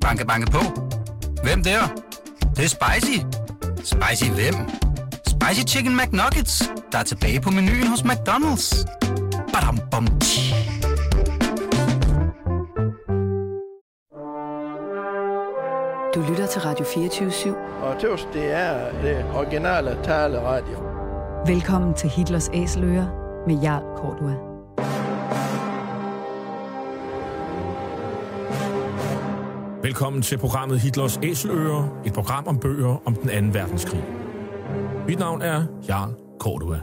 Banke, banke på. Hvem der? Det, det er spicy. Spicy hvem? Spicy Chicken McNuggets, der er tilbage på menuen hos McDonald's. Badum, bom, tji. Du lytter til Radio 24-7. Og tøs, det er det originale taleradio. Velkommen til Hitlers Æseløer med Jarl Kortua. Velkommen til programmet Hitlers Æseløer, et program om bøger om den anden verdenskrig. Mit navn er Jarl Cordua.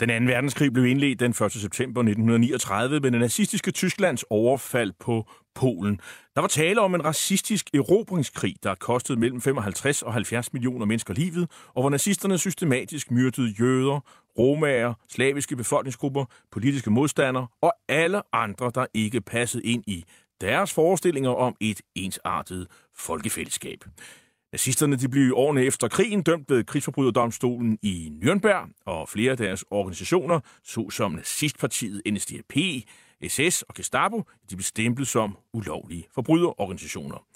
Den anden verdenskrig blev indledt den 1. september 1939 med den nazistiske Tysklands overfald på Polen. Der var tale om en racistisk erobringskrig, der kostede mellem 55 og 70 millioner mennesker livet, og hvor nazisterne systematisk myrdede jøder, romager, slaviske befolkningsgrupper, politiske modstandere og alle andre, der ikke passede ind i deres forestillinger om et ensartet folkefællesskab. Nazisterne de blev årene efter krigen dømt ved krigsforbryderdomstolen i Nürnberg, og flere af deres organisationer, såsom nazistpartiet NSDAP, SS og Gestapo, de blev stemplet som ulovlige forbryderorganisationer.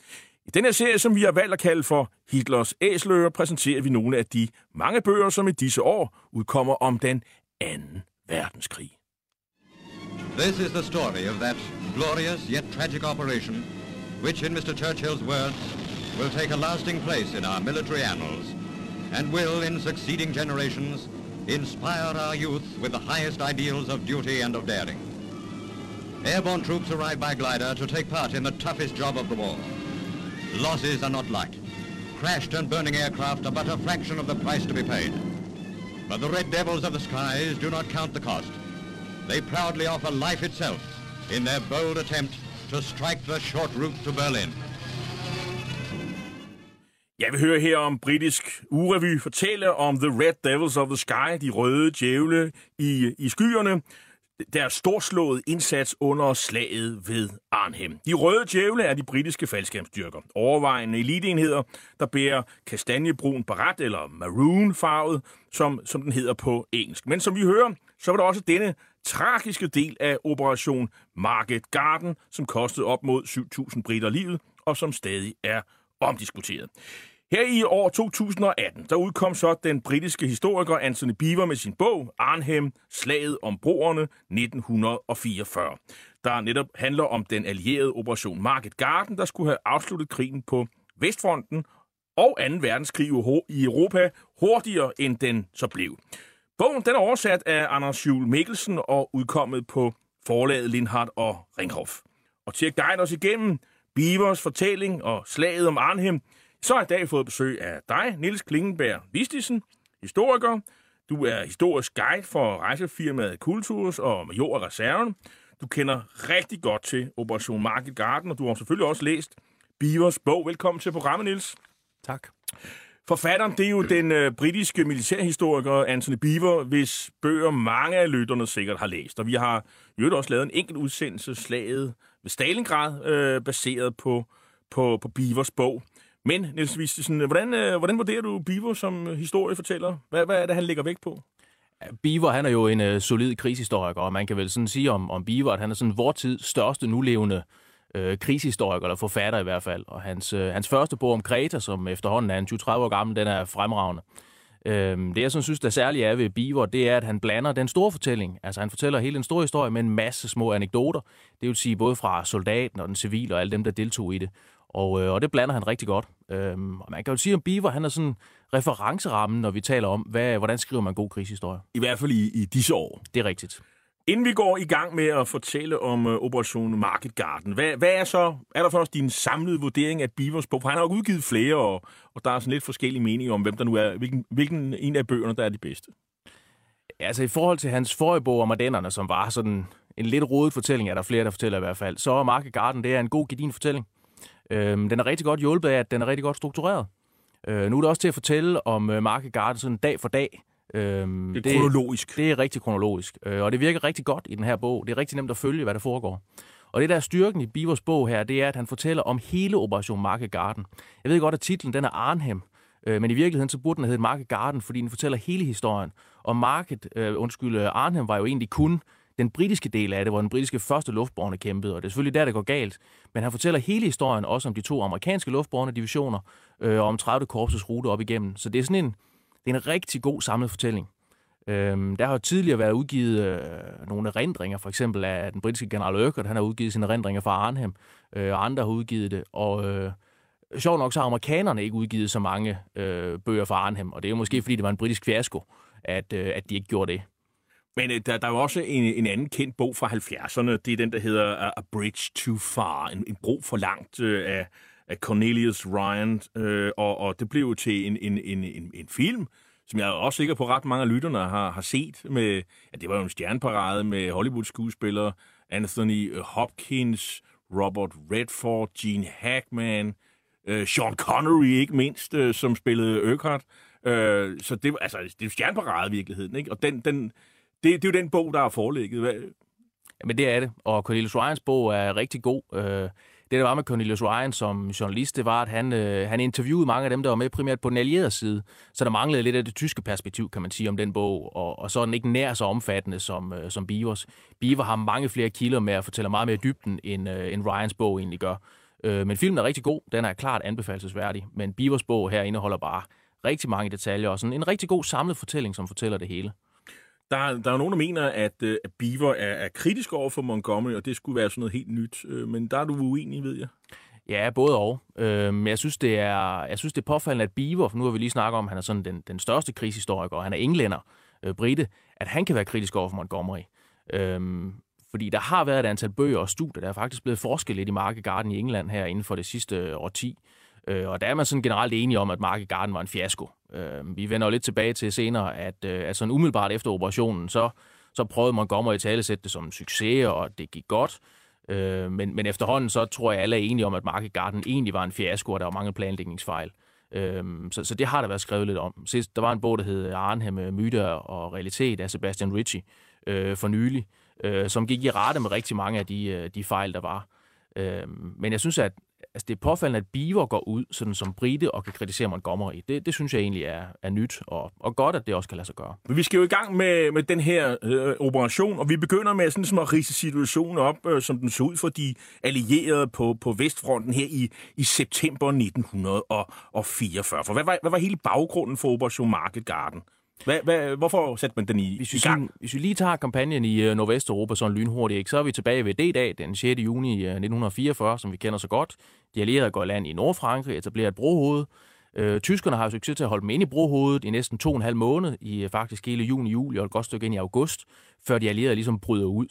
I denne serie, som vi har valgt at kalde for Hitlers Æsler, præsenterer vi nogle af de mange bøger, som i disse år udkommer om den anden verdenskrig. This is the story of that glorious yet tragic operation, which in Mr. Churchill's words will take a lasting place in our military annals and will, in succeeding generations, inspire our youth with the highest ideals of duty and of daring. Airborne troops arrive by glider to take part in the toughest job of the war. Losses are not light. Crashed and burning aircraft are but a fraction of the price to be paid. But the Red Devils of the skies do not count the cost. They proudly offer life itself in their bold attempt to strike the short route to Berlin. Jeg vil høre her om britisk urevy fortælle om The Red Devils of the Sky, de røde djævle i, i skyerne, deres storslåede indsats under slaget ved Arnhem. De røde djævle er de britiske faldskærmstyrker. Overvejende eliteenheder, der bærer kastanjebrun barat eller maroon farvet, som, som den hedder på engelsk. Men som vi hører, så var der også denne tragiske del af Operation Market Garden, som kostede op mod 7.000 britter livet, og som stadig er omdiskuteret. Her i år 2018, der udkom så den britiske historiker Anthony Beaver med sin bog Arnhem, Slaget om broerne 1944, der netop handler om den allierede operation Market Garden, der skulle have afsluttet krigen på Vestfronten og 2. verdenskrig i Europa hurtigere end den så blev. Bogen den er oversat af Anders Juhl Mikkelsen og udkommet på forlaget Lindhardt og Ringhof. Og til at guide os igennem Beavers fortælling og slaget om Arnhem, så har jeg i dag fået besøg af dig, Niels Klingenberg Vistisen, historiker. Du er historisk guide for rejsefirmaet Kulturs og major af reserven. Du kender rigtig godt til Operation Market Garden, og du har selvfølgelig også læst Beavers bog. Velkommen til programmet, Niels. Tak. Forfatteren, det er jo den øh, britiske militærhistoriker Anthony Beaver, hvis bøger mange af lytterne sikkert har læst. Og vi har jo også lavet en enkelt udsendelse, slaget ved Stalingrad, øh, baseret på, på, på Beavers bog. Men, Niels Vistesen, hvordan, øh, hvordan vurderer du Bivo som øh, historiefortæller? Hvad, hvad er det, han lægger vægt på? Biver, han er jo en øh, solid krigshistoriker, og man kan vel sådan sige om, om Biver, at han er sådan vor tids største nulevende øh, krigshistoriker, eller forfatter i hvert fald. Og hans, øh, hans første bog om Kreta, som efterhånden er en 20-30 år gammel, den er fremragende. Øhm, det, jeg sådan synes, der særligt er ved Biver, det er, at han blander den store fortælling. Altså, han fortæller hele en stor historie med en masse små anekdoter. Det vil sige både fra soldaten og den civile og alle dem, der deltog i det. Og, øh, og det blander han rigtig godt. Øhm, og man kan jo sige, at Beaver han er sådan referencerammen, når vi taler om, hvad, hvordan skriver man god krigshistorie. I hvert fald i, i disse år. Det er rigtigt. Inden vi går i gang med at fortælle om uh, Operation Market Garden, hvad, hvad er så, er der først din samlede vurdering af Beavers bog? For han har jo udgivet flere, og, og der er sådan lidt forskellige meninger om, hvem der nu er, hvilken, hvilken en af bøgerne, der er de bedste. Altså i forhold til hans forrige bog om Ardennerne, som var sådan en lidt rodet fortælling, er der flere, der fortæller i hvert fald, så er Market Garden, det er en god gedin fortælling. Øhm, den er rigtig godt hjulpet af, at den er rigtig godt struktureret. Øh, nu er det også til at fortælle om øh, Market Garden sådan dag for dag. Øhm, det er det, kronologisk. Det er rigtig kronologisk, øh, og det virker rigtig godt i den her bog. Det er rigtig nemt at følge, hvad der foregår. Og det der er styrken i Bivers bog her, det er, at han fortæller om hele Operation Market Garden. Jeg ved godt, at titlen den er Arnhem, Øh, men i virkeligheden, så burde den hedde Market Garden, fordi den fortæller hele historien. Og Market, øh, undskyld, Arnhem var jo egentlig kun den britiske del af det, hvor den britiske første luftborne kæmpede, og det er selvfølgelig der, det går galt. Men han fortæller hele historien også om de to amerikanske luftborne divisioner, øh, og om 30. korpses rute op igennem. Så det er sådan en, det er en rigtig god samlet fortælling. Øhm, der har jo tidligere været udgivet øh, nogle erindringer, for eksempel af den britiske general Urquhart, han har udgivet sine erindringer fra Arnhem, øh, og andre har udgivet det, og øh, sjovt nok så har amerikanerne ikke udgivet så mange øh, bøger fra Arnhem, og det er jo måske fordi, det var en britisk fiasko, at, øh, at de ikke gjorde det. Men øh, der, der er jo også en, en anden kendt bog fra 70'erne. Det er den, der hedder øh, A Bridge Too Far. En, en bro for langt øh, af, af Cornelius Ryan. Øh, og, og det blev jo til en, en, en, en, en film, som jeg er også sikker på, at ret mange af lytterne har, har set. Med, ja, det var jo en stjerneparade med Hollywood-skuespillere. Anthony øh, Hopkins, Robert Redford, Gene Hackman, øh, Sean Connery ikke mindst, øh, som spillede Urquhart. Øh, så det, altså, det er jo stjerneparade i virkeligheden. Ikke? Og den, den, det, det er jo den bog, der er forelægget. Jamen det er det, og Cornelius Ryans bog er rigtig god. Øh, det, der var med Cornelius Ryan som journalist, det var, at han, øh, han interviewede mange af dem, der var med primært på den allierede side. Så der manglede lidt af det tyske perspektiv, kan man sige, om den bog. Og, og så er den ikke nær så omfattende som, øh, som Beavers. Beaver har mange flere kilder med at fortælle meget mere dybden, end, øh, end Ryans bog egentlig gør. Øh, men filmen er rigtig god. Den er klart anbefalesværdig. Men Beavers bog her indeholder bare rigtig mange detaljer og sådan en rigtig god samlet fortælling, som fortæller det hele. Der, der er nogen, der mener, at, øh, at Beaver er, er kritisk over for Montgomery, og det skulle være sådan noget helt nyt. Øh, men der er du uenig, ved jeg. Ja, både og. Øhm, jeg, synes, det er, jeg synes, det er påfaldende, at Beaver, for nu har vi lige snakket om, at han er sådan den, den største krigshistoriker, og han er englænder, øh, brite, at han kan være kritisk over for Montgomery. Øhm, fordi der har været et antal bøger og studier, der er faktisk blevet forsket lidt i Market Garden i England her inden for det sidste årti. Øh, og der er man sådan generelt enige om, at Market Garden var en fiasko. Øh, vi vender jo lidt tilbage til senere, at, øh, at sådan umiddelbart efter operationen, så, så prøvede Montgomery at tale sætte det som en succes, og det gik godt. Øh, men, men efterhånden, så tror jeg, alle er enige om, at Market Garden egentlig var en fiasko, og der var mange planlægningsfejl. Øh, så, så det har der været skrevet lidt om. Sidst, der var en bog, der hed Arnhem, øh, Myter og Realitet af Sebastian Ritchie øh, for nylig, øh, som gik i rette med rigtig mange af de, øh, de fejl, der var. Øh, men jeg synes, at altså det er påfaldende, at Beaver går ud sådan som brite og kan kritisere Montgomery. Det, det synes jeg egentlig er, er nyt, og, og godt, at det også kan lade sig gøre. Men vi skal jo i gang med, med den her øh, operation, og vi begynder med sådan, som at rise situationen op, øh, som den så ud for de allierede på, på Vestfronten her i, i september 1944. For hvad var, hvad var hele baggrunden for Operation Market Garden? Hvad, hvad, hvorfor satte man den i, hvis vi i gang? Sådan, hvis vi lige tager kampagnen i uh, Nordvesteuropa sådan lynhurtigt, ikke, så er vi tilbage ved D-dag den 6. juni uh, 1944, som vi kender så godt. De allierede går i land i Nordfrankrig, etablerer et brohoved. Uh, tyskerne har succes til at holde dem inde i brohovedet i næsten to og en halv måned, i uh, faktisk hele juni, juli og et godt stykke ind i august, før de allierede ligesom bryder ud.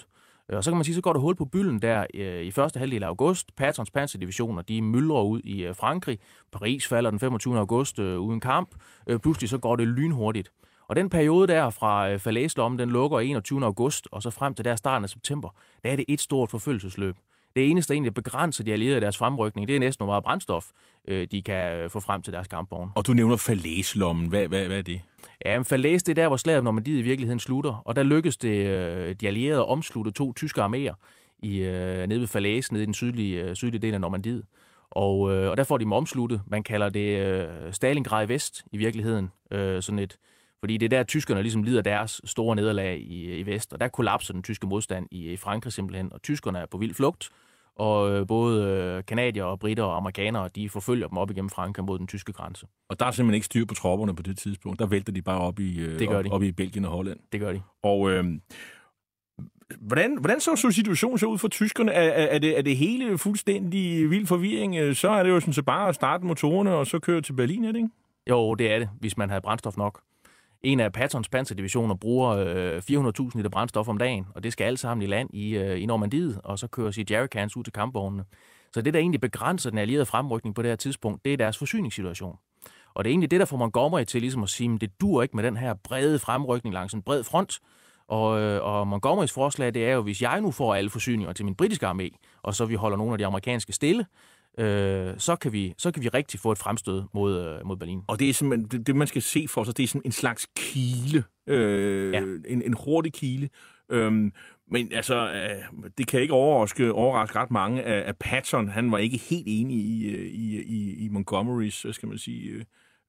Og så kan man sige, så går det hul på bylden der øh, i første halvdel af august. Patrons panserdivisioner, de myldrer ud i øh, Frankrig. Paris falder den 25. august øh, uden kamp. Øh, pludselig så går det lynhurtigt. Og den periode der fra øh, Falaislommen, den lukker 21. august, og så frem til der starten af september, der er det et stort forfølgelsesløb. Det eneste, der egentlig begrænser de allierede deres fremrykning, det er næsten hvor meget brændstof, øh, de kan øh, få frem til deres kampvogne. Og du nævner Falaislommen. Hvad, hvad, hvad er det? Ja, men Falaise, det er der, hvor slaget Normandiet i virkeligheden slutter. Og der lykkedes det øh, de allierede at omslutte to tyske arméer i, øh, nede ved Falaise, nede i den sydlige, øh, sydlige del af Normandiet. Og, øh, og der får de dem omsluttet. Man kalder det øh, Stalingrad Vest i virkeligheden. Øh, sådan et, fordi det er der, tyskerne ligesom lider deres store nederlag i, i vest, og der kollapser den tyske modstand i, i Frankrig simpelthen, og tyskerne er på vild flugt, og øh, både øh, kanadier og britter og amerikanere, de forfølger dem op igennem Frankrig mod den tyske grænse. Og der er simpelthen ikke styr på tropperne på det tidspunkt. Der vælter de bare op i, øh, Det gør op, de. op i Belgien og Holland. Det gør de. Og øh, hvordan, hvordan så, så situationen så ud for tyskerne? Er, er, det, er det hele fuldstændig vild forvirring? Øh, Så er det jo sådan så bare at starte motorerne og så køre til Berlin, er det ikke? Jo, det er det, hvis man havde brændstof nok. En af Pattons panserdivisioner bruger øh, 400.000 liter brændstof om dagen, og det skal alt sammen i land i, øh, i Normandiet, og så kører sig jerrycans ud til kampvognene. Så det, der egentlig begrænser den allierede fremrykning på det her tidspunkt, det er deres forsyningssituation. Og det er egentlig det, der får Montgomery til ligesom at sige, at det dur ikke med den her brede fremrykning langs en bred front. Og, øh, og Montgomerys forslag, det er jo, hvis jeg nu får alle forsyninger til min britiske armé, og så vi holder nogle af de amerikanske stille, øh, så, kan vi, så kan vi rigtig få et fremstød mod, øh, mod Berlin. Og det er simpelthen, det, det man skal se for sig, det er sådan en slags kile. Øh, Ja. en, en hurtig kile. Øhm, men altså, øh, det kan ikke overraske, overraske ret mange, at, at Patton, han var ikke helt enig i, øh, i, i, i Montgomerys, hvad skal man sige, øh,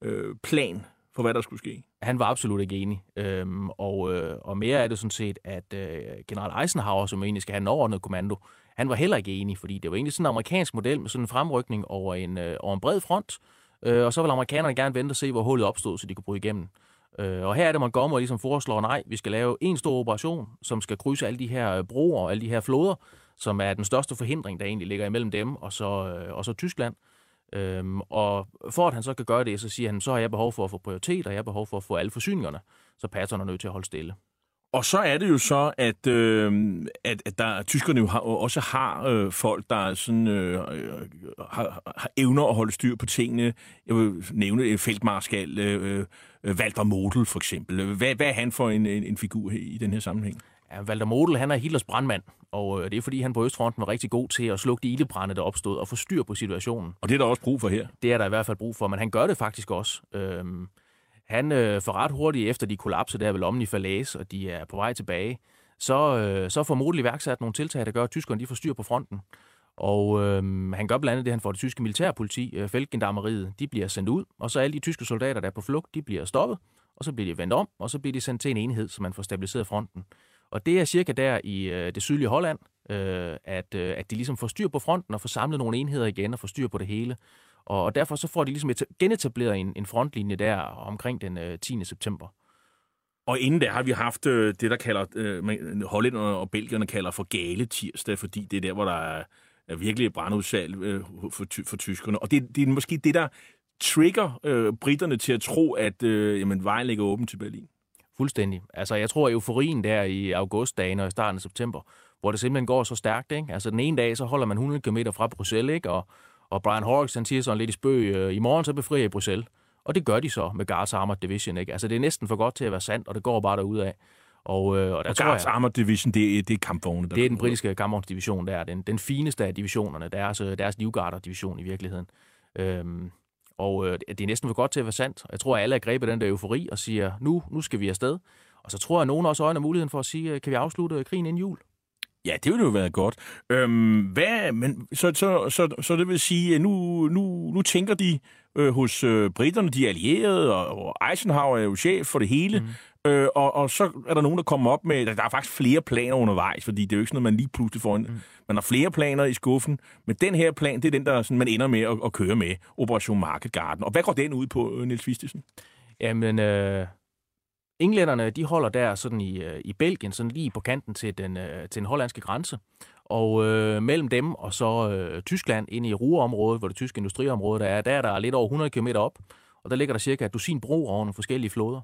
øh, plan for, hvad der skulle ske. Han var absolut ikke enig. Øhm, og, øh, og mere er det sådan set, at øh, general Eisenhower, som egentlig skal have en overordnet kommando, han var heller ikke enig, fordi det var egentlig sådan en amerikansk model med sådan en fremrykning over en, øh, over en bred front, øh, og så vil amerikanerne gerne vente og se, hvor hullet opstod, så de kunne bryde igennem. Øh, og her er det Montgomery ligesom foreslår, nej, vi skal lave en stor operation, som skal krydse alle de her øh, broer og alle de her floder, som er den største forhindring, der egentlig ligger imellem dem og så, øh, og så Tyskland. Øhm, og for at han så kan gøre det, så siger han, så har jeg behov for at få prioritet, og jeg har behov for at få alle forsyningerne. Så Patton er nødt til at holde stille. Og så er det jo så, at, øh, at, at der, tyskerne jo har, også har øh, folk, der sådan, øh, har, har evner at holde styr på tingene. Jeg vil nævne feltmarskal øh, øh, Walter Model for eksempel. Hvad, hvad er han for en, en, en figur i den her sammenhæng? Ja, Walter Model, han er Hitlers brandmand, og øh, det er fordi, han på Østfronten var rigtig god til at slukke de ildebrænde, der opstod, og få styr på situationen. Og det er der også brug for her. Det er der i hvert fald brug for, men han gør det faktisk også. Øhm, han øh, får ret hurtigt efter de kollapser der ved lommen i Falaise, og de er på vej tilbage, så, øh, så får Model iværksat nogle tiltag, der gør, at tyskerne de får styr på fronten. Og øh, han gør blandt andet det, han får det tyske militærpoliti, øh, feltgendarmeriet, de bliver sendt ud, og så alle de tyske soldater, der er på flugt, de bliver stoppet, og så bliver de vendt om, og så bliver de sendt til en enhed, så man får stabiliseret fronten. Og det er cirka der i øh, det sydlige Holland, øh, at, øh, at de ligesom får styr på fronten og får samlet nogle enheder igen og får styr på det hele. Og, og derfor så får de ligesom genetableret en, en frontlinje der omkring den øh, 10. september. Og inden der har vi haft øh, det, der kalder øh, hollænderne og belgierne kalder for gale tirsdag, fordi det er der, hvor der er, er virkelig brandudsalg øh, for, for tyskerne. Og det, det er måske det, der trigger øh, britterne til at tro, at øh, jamen, vejen ligger åben til Berlin. Fuldstændig. Altså, jeg tror, at euforien der i augustdagen og i starten af september, hvor det simpelthen går så stærkt, ikke? Altså, den ene dag, så holder man 100 km fra Bruxelles, ikke? Og, og Brian Horrocks, han siger sådan lidt i spøg, øh, i morgen så befrier jeg Bruxelles. Og det gør de så med Guards Armored Division, ikke? Altså, det er næsten for godt til at være sandt, og det går bare derudad. Og, øh, og der og tror Guards jeg, Armored Division, det er, det er kampvogne. Der det er den britiske kampvognsdivision, der er den, den fineste af divisionerne, deres, deres Livgarder-division i virkeligheden. Øhm, og øh, det er næsten for godt til at være sandt. Jeg tror, at alle er grebet den der eufori og siger, nu, nu skal vi afsted. Og så tror jeg, at nogen også øjner muligheden for at sige, øh, kan vi afslutte krigen inden jul? Ja, det ville jo være godt. Øhm, hvad, men, så, så, så, så det vil sige, at nu, nu, nu tænker de øh, hos øh, britterne, de allierede, og, og Eisenhower er jo chef for det hele, mm. Øh, og, og så er der nogen, der kommer op med, der er faktisk flere planer undervejs, fordi det er jo ikke sådan noget, man lige pludselig får en, mm. Man har flere planer i skuffen, men den her plan, det er den, der sådan, man ender med at, at køre med, Operation Market Garden. Og hvad går den ud på, øh, Niels Vistesen? Jamen, øh, englænderne, de holder der sådan i, øh, i Belgien, sådan lige på kanten til den, øh, til den hollandske grænse. Og øh, mellem dem og så øh, Tyskland, ind i Ruhrområdet, hvor det tyske industriområde der er, der er der lidt over 100 km op, og der ligger der cirka et dusin bro over nogle forskellige floder.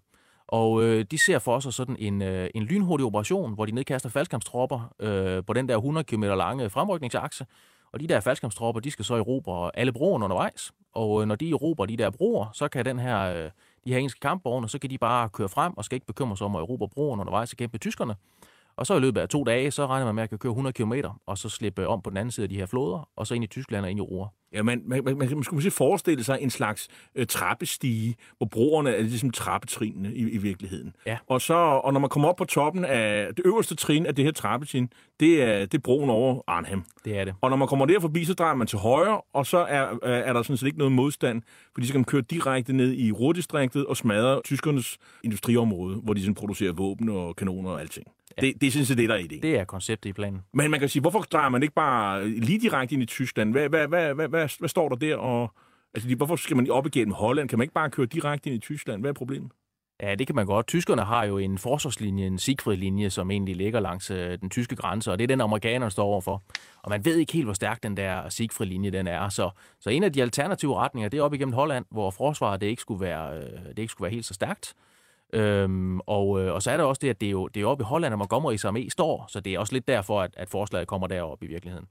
Og øh, de ser for sig sådan en, øh, en lynhurtig operation, hvor de nedkaster faldskampstropper øh, på den der 100 km lange fremrykningsakse. Og de der faldskampstropper, de skal så erobre alle broerne undervejs. Og øh, når de erobrer de der broer, så kan den her, øh, de her engelske kampvogne, så kan de bare køre frem og skal ikke bekymre sig om at erobre broen undervejs og kæmpe tyskerne. Og så i løbet af to dage, så regner man med at kan køre 100 km, og så slippe om på den anden side af de her floder, og så ind i Tyskland og ind i Ruhr. Ja, man, man, man, man skulle måske forestille sig en slags øh, trappestige, hvor broerne er ligesom trappetrinene i, i virkeligheden. Ja. Og, så, og når man kommer op på toppen af det øverste trin af det her trappetrin, det er, det er broen over Arnhem. Det er det. Og når man kommer der forbi, så drejer man til højre, og så er, er der sådan set ikke noget modstand, fordi så kan man køre direkte ned i Ruhrdistriktet og smadre tyskernes industriområde, hvor de sådan producerer våben og kanoner og alting. Ja. Det, det synes jeg, det der er ideen. Det er konceptet i planen. Men man kan sige, hvorfor drejer man ikke bare lige direkte ind i Tyskland? Hvad, hvad, hvad, hvad, hvad, hvad står der der? Og, altså, hvorfor skal man op igennem Holland? Kan man ikke bare køre direkte ind i Tyskland? Hvad er problemet? Ja, det kan man godt. Tyskerne har jo en forsvarslinje, en Siegfried-linje, som egentlig ligger langs øh, den tyske grænse, og det er den, amerikanerne står overfor. Og man ved ikke helt, hvor stærk den der Siegfried-linje den er. Så, så en af de alternative retninger, det er op igennem Holland, hvor forsvaret det ikke skulle være, øh, det ikke skulle være helt så stærkt. Øhm, og, øh, og så er der også det, at det er jo det er oppe i Holland, at Montgomery's armé står, så det er også lidt derfor, at, at forslaget kommer derop i virkeligheden.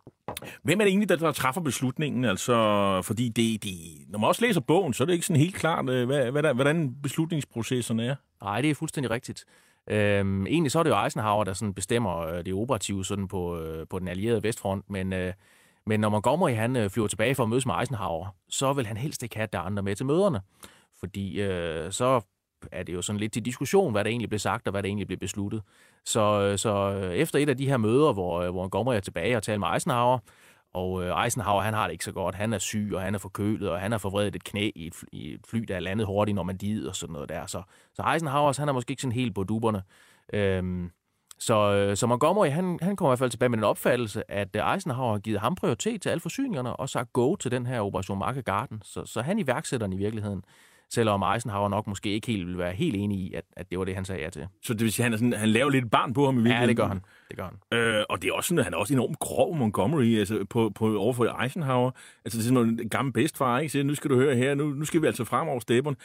Hvem er det egentlig, der, der træffer beslutningen? Altså, fordi det, det, når man også læser bogen, så er det ikke sådan helt klart, øh, hvad, hvad der, hvordan beslutningsprocessen er. Nej, det er fuldstændig rigtigt. Øhm, egentlig så er det jo Eisenhower, der sådan bestemmer øh, det operative sådan på, på den allierede vestfront, men, øh, men når Montgomery han flyver tilbage for at mødes med Eisenhower, så vil han helst ikke have der andre med til møderne. Fordi øh, så er det jo sådan lidt til diskussion, hvad der egentlig blev sagt, og hvad der egentlig blev besluttet. Så, øh, så øh, efter et af de her møder, hvor, øh, hvor Montgomery er tilbage og taler med Eisenhower, Og Eisenhower, han har det ikke så godt. Han er syg, og han er forkølet, og han har forvredet et knæ i et, fly, i et fly, der er landet hurtigt i Normandiet og sådan noget der. Så, så Eisenhower, han er måske ikke sådan helt på duberne. Øhm, så, så Montgomery, han, han kommer i hvert fald tilbage med den opfattelse, at Eisenhower har givet ham prioritet til alle forsyningerne, og sagt go til den her Operation Market Garden. Så, så han iværksætter den i virkeligheden selvom Eisenhower nok måske ikke helt vil være helt enig i, at, at det var det, han sagde ja til. Så det vil sige, at han, er sådan, han laver lidt barn på ham i virkeligheden? Ja, det gør han. Det gør han. Øh, og det er også sådan, at han er også enormt grov, Montgomery, altså på, på overfor Eisenhower. Altså det er sådan en gammel bedstfar, ikke? Så nu skal du høre her, nu, nu skal vi altså frem over stepperne.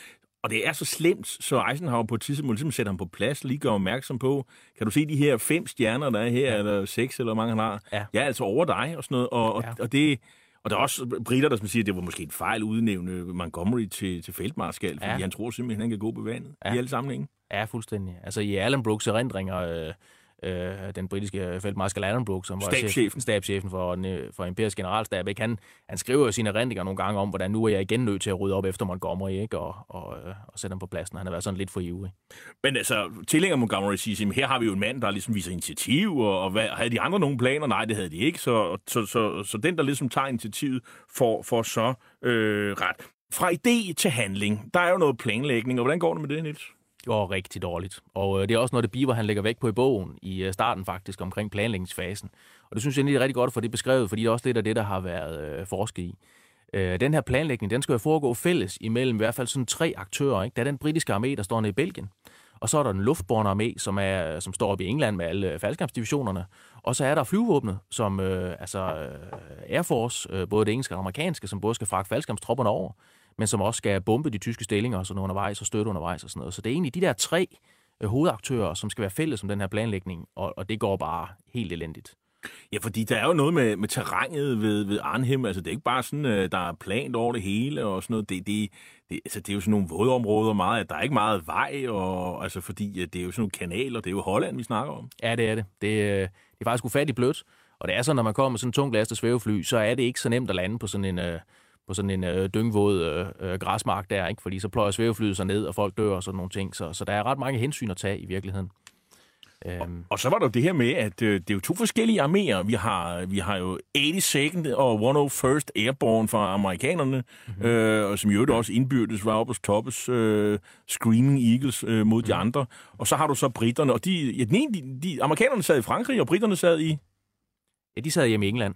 Og det er så slemt, så Eisenhower på et tidspunkt ligesom sætter ham på plads, lige gør opmærksom på, kan du se de her fem stjerner, der er her, ja. eller seks, eller hvor mange han har? Ja. Jeg er altså over dig, og sådan noget. Og, og, ja. og det, og der er også britter, der som siger, at det var måske en fejl udnævne Montgomery til, til feltmarskal, fordi ja. han tror simpelthen, han kan gå på vandet ja. i alle sammenhænge. Ja, fuldstændig. Altså i Allen Brooks erindringer, øh, øh, den britiske feltmarskal Allen Brooks, som var stabschefen, stabschefen for, for Imperiets generalstab, ikke? Han, han skriver jo sine erindringer nogle gange om, hvordan nu er jeg igen nødt til at rydde op efter Montgomery, ikke? Og, og, øh, og sætte ham på pladsen. Han har været sådan lidt for ivrig. Men altså, tilhænger Montgomery siger, at her har vi jo en mand, der ligesom viser initiativ, og, og hvad, havde de andre nogle planer? Nej, det havde de ikke. Så, så, så, så den, der ligesom tager initiativet, får, får så øh, ret. Fra idé til handling, der er jo noget planlægning, og hvordan går det med det, Niels? Går rigtig dårligt. Og øh, det er også noget, det Biver han lægger væk på i bogen i øh, starten faktisk omkring planlægningsfasen. Og det synes jeg egentlig er rigtig godt at få det beskrevet, fordi det er også lidt af det, der har været øh, forsket i. Øh, den her planlægning, den skal jo foregå fælles imellem i hvert fald sådan tre aktører. Ikke? Der er den britiske armé, der står nede i Belgien. Og så er der den luftborne armé, som, er, øh, som står oppe i England med alle øh, faldskabsdivisionerne. Og så er der flyvåbnet, som øh, altså øh, Air Force, øh, både det engelske og amerikanske, som både skal fragte faldskabstropperne over, men som også skal bombe de tyske stillinger og sådan undervejs og støtte undervejs og sådan noget. Så det er egentlig de der tre øh, hovedaktører, som skal være fælles om den her planlægning, og, og det går bare helt elendigt. Ja, fordi der er jo noget med, med terrænet ved, ved Arnhem. Altså, det er ikke bare sådan, uh, der er plant over det hele og sådan noget. Det, det, det, altså, det er jo sådan nogle vådområder meget. Der er ikke meget vej, og, altså, fordi det er jo sådan nogle kanaler. Det er jo Holland, vi snakker om. Ja, det er det. Det, øh, det er faktisk ufattigt blødt. Og det er sådan, når man kommer med sådan en tung lastet svævefly, så er det ikke så nemt at lande på sådan en... Uh, på sådan en øh, dyngvåd øh, øh, græsmark der, ikke? fordi så pløjer svæveflyet sig ned, og folk dør og sådan nogle ting. Så, så der er ret mange hensyn at tage i virkeligheden. Øhm. Og, og så var der jo det her med, at øh, det er jo to forskellige arméer. Vi har, vi har jo 82nd og 101st Airborne fra amerikanerne, mm-hmm. øh, og som jo også indbyrdes var oppe hos toppes øh, Screaming Eagles øh, mod mm-hmm. de mhm. andre. Og så har du så britterne, og de, ja, den ene, de, de, amerikanerne sad i Frankrig, og britterne sad i... Ja, de sad hjemme i England.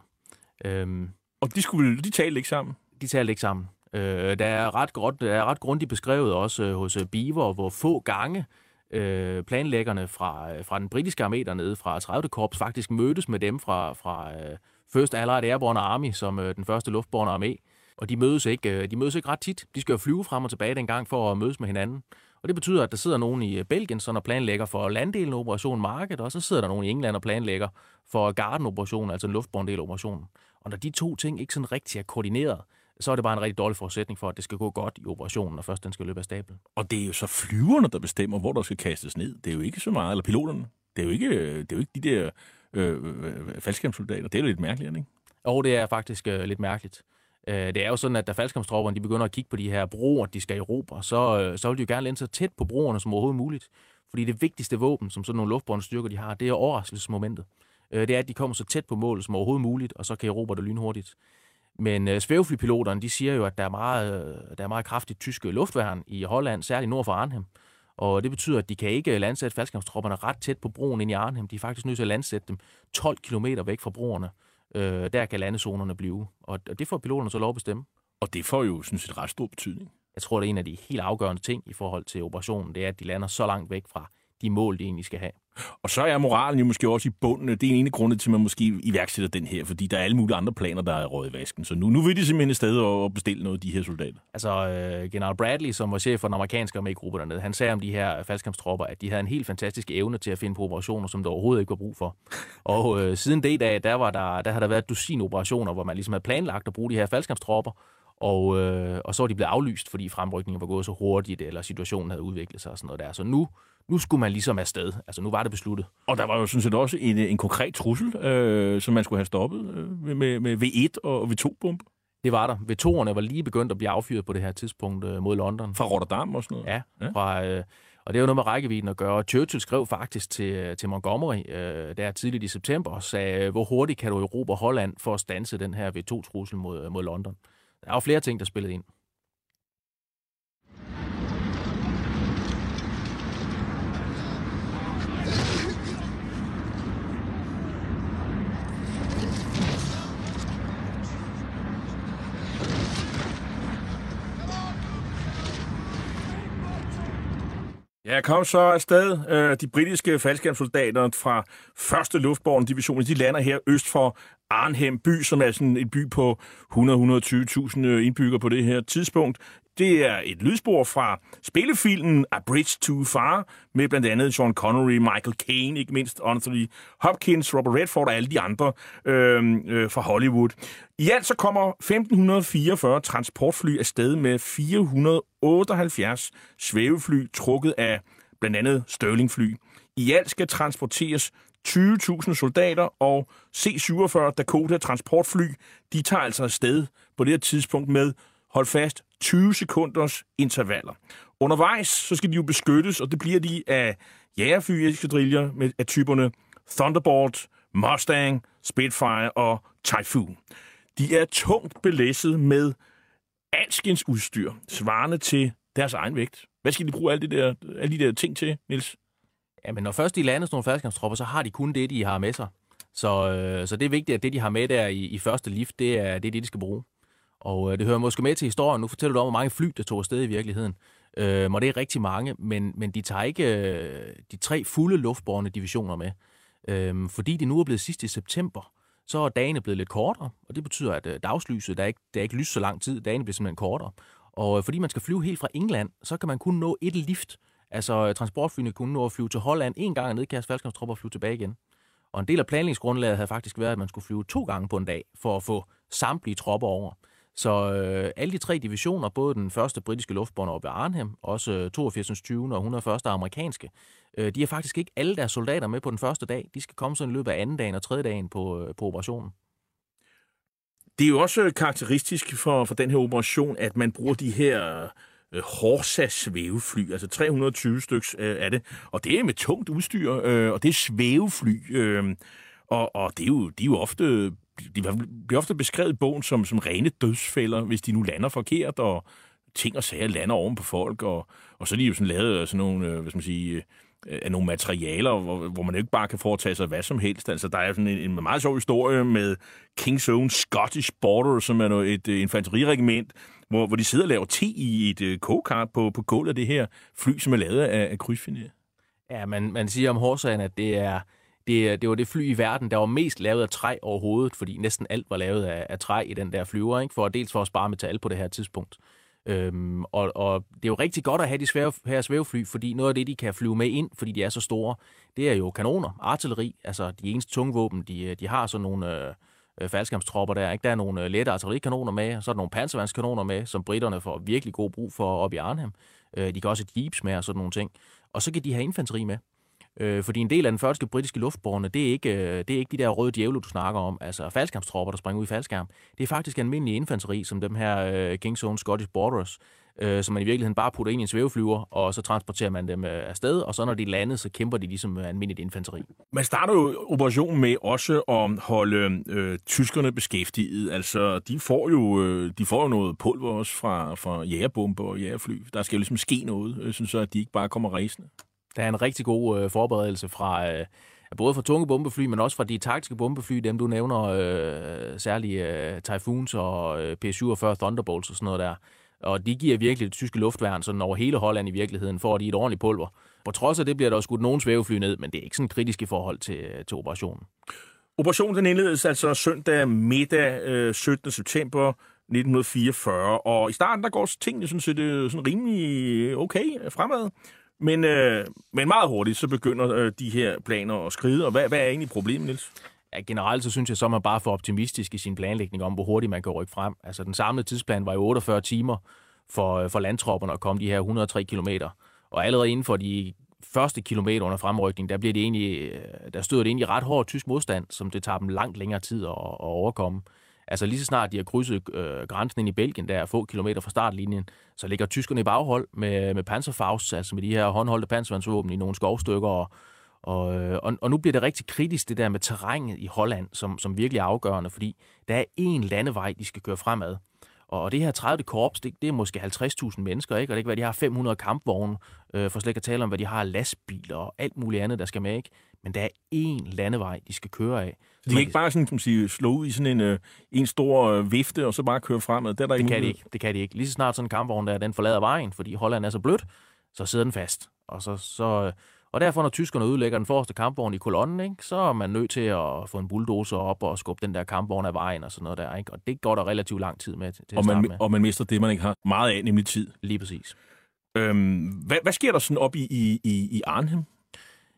Øhm. Og de, skulle, de talte ikke sammen? De talte ikke sammen. Øh, der, er ret godt, der er ret grundigt beskrevet også øh, hos øh, Beaver, hvor få gange øh, planlæggerne fra, øh, fra den britiske armé dernede, fra 30. korps, faktisk mødtes med dem fra, fra øh, First Allied Airborne Army, som øh, den første luftborne armé. Og de mødes, ikke, øh, de mødes ikke ret tit. De skal jo flyve frem og tilbage dengang for at mødes med hinanden. Og det betyder, at der sidder nogen i øh, Belgien, som planlægger for landdelen af Operation Market, og så sidder der nogen i England og planlægger for Garden-operationen, altså en luftborne del operationen. Og når de to ting ikke sådan rigtig er koordineret, så er det bare en rigtig dårlig forudsætning for, at det skal gå godt i operationen, når først den skal løbe af stablen. Og det er jo så flyverne, der bestemmer, hvor der skal kastes ned. Det er jo ikke så meget, eller piloterne. Det er jo ikke, det er jo ikke de der øh, øh faldskærmssoldater. Det er jo lidt mærkeligt, ikke? Og det er faktisk øh, lidt mærkeligt. Øh, det er jo sådan, at da faldskærmstropperne de begynder at kigge på de her broer, de skal i Europa, så, øh, så vil de jo gerne lande så tæt på broerne som overhovedet muligt. Fordi det vigtigste våben, som sådan nogle luftbårne styrker, de har, det er overraskelsesmomentet. Øh, det er, at de kommer så tæt på målet som overhovedet muligt, og så kan Europa det lynhurtigt. Men øh, svæveflypiloterne, de siger jo, at der er, meget, øh, der er meget kraftigt tyske luftværn i Holland, særligt nord for Arnhem. Og det betyder, at de kan ikke landsætte faldskabstropperne ret tæt på broen ind i Arnhem. De er faktisk nødt til at landsætte dem 12 km væk fra broerne. Øh, der kan landezonerne blive. Og, det får piloterne så lov at bestemme. Og det får jo sådan set ret stor betydning. Jeg tror, det er en af de helt afgørende ting i forhold til operationen, det er, at de lander så langt væk fra de mål, de egentlig skal have. Og så er moralen jo måske også i bunden. Det er en ene grund til, at man måske iværksætter den her, fordi der er alle mulige andre planer, der er råd i vasken. Så nu, nu vil de simpelthen i stedet at bestille noget af de her soldater. Altså, øh, general Bradley, som var chef for den amerikanske armégruppe dernede, han sagde om de her faldskampstropper, at de havde en helt fantastisk evne til at finde på operationer, som der overhovedet ikke var brug for. Og øh, siden det dag, der, var der, der har der været et dusin operationer, hvor man ligesom havde planlagt at bruge de her faldskampstropper, og, øh, og så var de blevet aflyst, fordi fremrykningen var gået så hurtigt, eller situationen havde udviklet sig og sådan noget der. Så nu nu skulle man ligesom afsted. Altså, nu var det besluttet. Og der var jo sådan set også en, en konkret trussel, øh, som man skulle have stoppet øh, med, med V1 og V2-bomber. Det var der. V2'erne var lige begyndt at blive affyret på det her tidspunkt øh, mod London. Fra Rotterdam og sådan noget? Ja. ja. Fra, øh, Og det er jo noget med rækkevidden at gøre. Churchill skrev faktisk til, til Montgomery øh, der tidligt i september og sagde, hvor hurtigt kan du erobre Holland for at stanse den her V2-trussel mod, mod London. Der er jo flere ting, der spillede ind. Ja, kom så afsted. Øh, de britiske faldskærmssoldater fra 1. luftborgen division, de lander her øst for Arnhem by, som er sådan en by på 100-120.000 øh, indbyggere på det her tidspunkt. Det er et lydspor fra spillefilmen A Bridge Too Far, med blandt andet Sean Connery, Michael Caine, ikke mindst Anthony Hopkins, Robert Redford og alle de andre øh, øh, fra Hollywood. I alt så kommer 1544 transportfly afsted med 478 svævefly, trukket af blandt andet Stirlingfly. I alt skal transporteres 20.000 soldater, og C-47 Dakota transportfly, de tager altså afsted på det her tidspunkt med, hold fast, 20 sekunders intervaller. Undervejs så skal de jo beskyttes, og det bliver de af jægerfly-eskadriller med af typerne Thunderbolt, Mustang, Spitfire og Typhoon. De er tungt belæsset med alskens udstyr, svarende til deres egen vægt. Hvad skal de bruge alle de der, alle de der ting til, Nils? Ja, men når først de lander sådan nogle færdskampstropper, så har de kun det, de har med sig. Så, øh, så det er vigtigt, at det, de har med der i, i første lift, det er det, de skal bruge. Og øh, det hører måske med til historien. Nu fortæller du om, hvor mange fly, der tog afsted i virkeligheden. Øh, og det er rigtig mange, men, men de tager ikke øh, de tre fulde luftborne divisioner med. Øh, fordi det nu er blevet sidst i september, så er dagene blevet lidt kortere, og det betyder, at øh, dagslyset, der er, ikke, der er ikke lys så lang tid, dagene bliver simpelthen kortere. Og øh, fordi man skal flyve helt fra England, så kan man kun nå et lift. Altså øh, transportflyene kunne nå at flyve til Holland en gang og nedkaste faldskabstropper og flyve tilbage igen. Og en del af planlægningsgrundlaget havde faktisk været, at man skulle flyve to gange på en dag for at få samtlige tropper over. Så øh, alle de tre divisioner, både den første britiske luftbånd oppe ved Arnhem, også øh, 82. 20. og 101. amerikanske, øh, de har faktisk ikke alle deres soldater med på den første dag. De skal komme sådan i løbet af anden dagen og tredje dagen på, øh, på operationen. Det er jo også øh, karakteristisk for, for den her operation, at man bruger de her øh, Horsa svævefly, altså 320 styks øh, af det, og det er med tungt udstyr, øh, og det er svævefly, øh, og, og det er jo, de er jo ofte de bliver ofte beskrevet i bogen som, som rene dødsfælder, hvis de nu lander forkert, og ting og sager lander oven på folk, og, og så er de jo sådan lavet sådan nogle, øh, hvad skal man sige, øh, af nogle materialer, hvor, hvor man ikke bare kan foretage sig hvad som helst. Altså, der er sådan en, en meget sjov historie med King's Own Scottish Border, som er noget, et et infanteriregiment, hvor, hvor de sidder og laver te i et uh, kokart på, på gulvet af det her fly, som er lavet af, af krydsfiner. Ja, man, man siger om Horsagen, at det er det, det var det fly i verden, der var mest lavet af træ overhovedet, fordi næsten alt var lavet af, af træ i den der flyver, ikke? for dels for at spare metal på det her tidspunkt. Øhm, og, og det er jo rigtig godt at have de svæve, her svævefly, fordi noget af det, de kan flyve med ind, fordi de er så store, det er jo kanoner, artilleri, altså de eneste tunge våben, de, de har sådan nogle øh, øh faldskærmstropper der. Ikke? Der er nogle øh, lette artillerikanoner med, og så er der nogle panservandskanoner med, som britterne får virkelig god brug for op i Arnhem. Øh, de kan også have jeeps med og sådan nogle ting. Og så kan de have infanteri med. Øh, fordi en del af den første britiske luftborne, det er, ikke, øh, det er ikke de der røde djævle, du snakker om, altså faldskærmstropper, der springer ud i faldskærm. Det er faktisk almindelig infanteri, som dem her øh, King's Own Scottish Borders, øh, som man i virkeligheden bare putter ind i en svæveflyver, og så transporterer man dem øh, afsted, og så når de lander, så kæmper de ligesom øh, almindeligt infanteri. Man starter jo operationen med også at holde øh, tyskerne beskæftiget. Altså, de får jo, øh, de får jo noget pulver også fra, fra jægerbomber og jægerfly. Der skal jo ligesom ske noget, øh, synes at de ikke bare kommer ræsende. Der er en rigtig god øh, forberedelse fra øh, både fra tunge bombefly, men også fra de taktiske bombefly, dem du nævner, øh, særligt øh, Typhoons og øh, P-47 Thunderbolts og sådan noget der. Og de giver virkelig det tyske luftværn sådan over hele Holland i virkeligheden, for at de et ordentligt pulver. På trods af det bliver der også skudt nogen svævefly ned, men det er ikke sådan kritisk i forhold til, øh, til operationen. Operationen den indledes altså søndag middag øh, 17. september 1944, og i starten der går tingene sådan set øh, sådan rimelig øh, okay fremad. Men, øh, men meget hurtigt, så begynder øh, de her planer at skride. Og hvad, hvad er egentlig problemet, Niels? Ja, generelt så synes jeg, så er man bare for optimistisk i sin planlægning om, hvor hurtigt man kan rykke frem. Altså, den samlede tidsplan var jo 48 timer for, øh, for landtropperne at komme de her 103 kilometer. Og allerede inden for de første kilometer under fremrykning, der, bliver det egentlig, øh, der støder det egentlig ret hård tysk modstand, som det tager dem langt længere tid at, at overkomme. Altså lige så snart de har krydset øh, grænsen ind i Belgien, der er få kilometer fra startlinjen, så ligger tyskerne i baghold med, med panserfaust, altså med de her håndholdte panservandsvåben i nogle skovstykker. Og, og, øh, og, og nu bliver det rigtig kritisk, det der med terrænet i Holland, som, som virkelig er afgørende, fordi der er én landevej, de skal køre fremad. Og det her 30. korps, det, det er måske 50.000 mennesker, ikke? og det kan være, de har 500 kampvogne, øh, for slet ikke at tale om, hvad de har lastbiler og alt muligt andet, der skal med. Ikke? Men der er én landevej, de skal køre af. Så de kan ikke bare sådan, som sige, slå ud i sådan en, øh, en stor øh, vifte, og så bare køre fremad? Det, er der det kan de ikke. Det kan de ikke. Lige så snart sådan en kampvogn der, den forlader vejen, fordi Holland er så blødt, så sidder den fast. Og så, så, og derfor, når tyskerne udlægger den forreste kampvogn i kolonnen, ikke, så er man nødt til at få en bulldozer op og skubbe den der kampvogn af vejen og sådan noget der. Ikke? Og det går der relativt lang tid med til og man, med. Og man mister det, man ikke har meget af, nemlig tid. Lige præcis. Øhm, hvad, hvad sker der sådan op i, i, i Arnhem?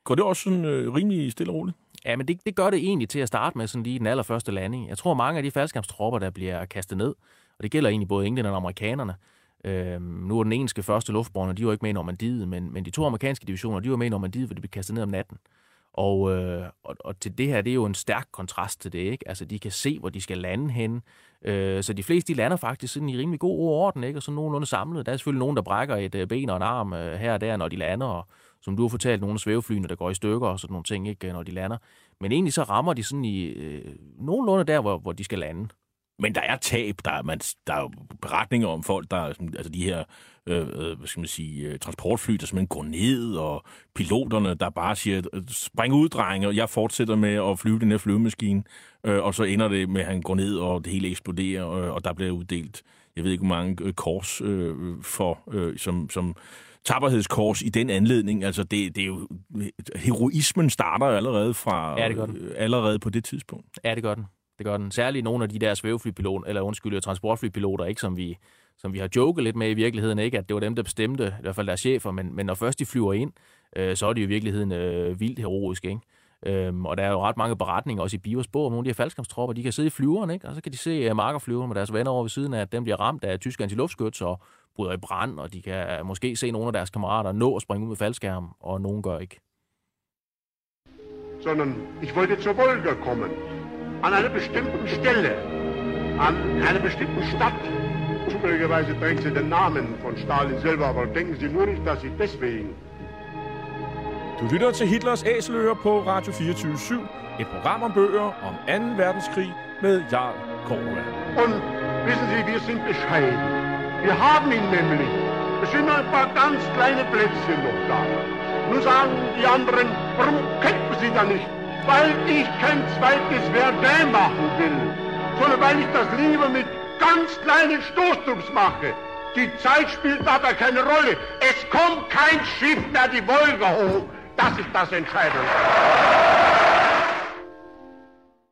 Går det også sådan øh, rimelig stille og roligt? Ja, men det, det gør det egentlig til at starte med sådan lige den allerførste landing. Jeg tror, mange af de faldskabstropper, der bliver kastet ned, og det gælder egentlig både englænderne og amerikanerne, Øhm, nu er den engelske første luftborne, de var ikke med i Normandiet, men, men de to amerikanske divisioner, de var med i Normandiet, hvor de blev kastet ned om natten. Og, øh, og, og til det her, det er jo en stærk kontrast til det, ikke? Altså, de kan se, hvor de skal lande hen. Øh, så de fleste, de lander faktisk sådan i rimelig god orden, ikke? Og så nogenlunde samlet. Der er selvfølgelig nogen, der brækker et øh, ben og en arm øh, her og der, når de lander, og som du har fortalt, nogle af svæveflyene, der går i stykker og sådan nogle ting, ikke? Når de lander. Men egentlig så rammer de sådan i øh, nogenlunde der, hvor, hvor de skal lande. Men der er tab. Der er, man, der er jo beretninger om folk, der altså de her øh, øh, hvad skal man sige, øh, transportfly, der simpelthen går ned, og piloterne, der bare siger, øh, spring ud, drenge, og jeg fortsætter med at flyve den her flyvemaskine, øh, og så ender det med, at han går ned, og det hele eksploderer, og, og der bliver uddelt, jeg ved ikke, hvor mange kors øh, for, øh, som, som tapperhedskors i den anledning. Altså, det, det er jo... Heroismen starter allerede fra... Ja, det gør den. Allerede på det tidspunkt. Ja, det gør den. Det gør den. Særligt nogle af de der svæveflypiloter, eller undskyld, øh, transportflypiloter, ikke, som vi, som vi har joket lidt med i virkeligheden, ikke, at det var dem, der bestemte, i hvert fald deres chefer, men, men når først de flyver ind, øh, så er de i virkeligheden øh, vildt heroiske, ikke? Øhm, og der er jo ret mange beretninger også i Bivers bog om nogle af de her faldskabstropper. De kan sidde i flyveren, ikke? og så kan de se øh, uh, markerflyveren med deres venner over ved siden af, at dem bliver ramt af tyskernes antiluftskyts og bryder i brand, og de kan øh, måske se nogle af deres kammerater nå at springe ud med faldskærm, og nogen gør ikke. Sådan, ich wollte zur Wolga kommen. An einer bestimmten Stelle, an einer bestimmten Stadt. Zufälligerweise trägt sie den Namen von Stalin selber, aber denken Sie nur nicht, dass sie deswegen. Du lytter til Hitlers Æseløer på Radio 24 /7. Et program om bøger om 2. verdenskrig med Jarl Korva. Und wissen Sie, wir sind bescheiden. Wir haben ihn nämlich. Es sind nur ein paar ganz kleine Plätzchen noch da. Nun sagen die anderen, warum kämpfen Sie da nicht? Weil ich kein zweites Verdun machen will, sondern weil ich das lieber mit ganz kleinen Stoßtrupps mache. Die Zeit spielt dabei keine Rolle. Es kommt kein Schiff mehr die Wolga hoch. Das ist das Entscheidende.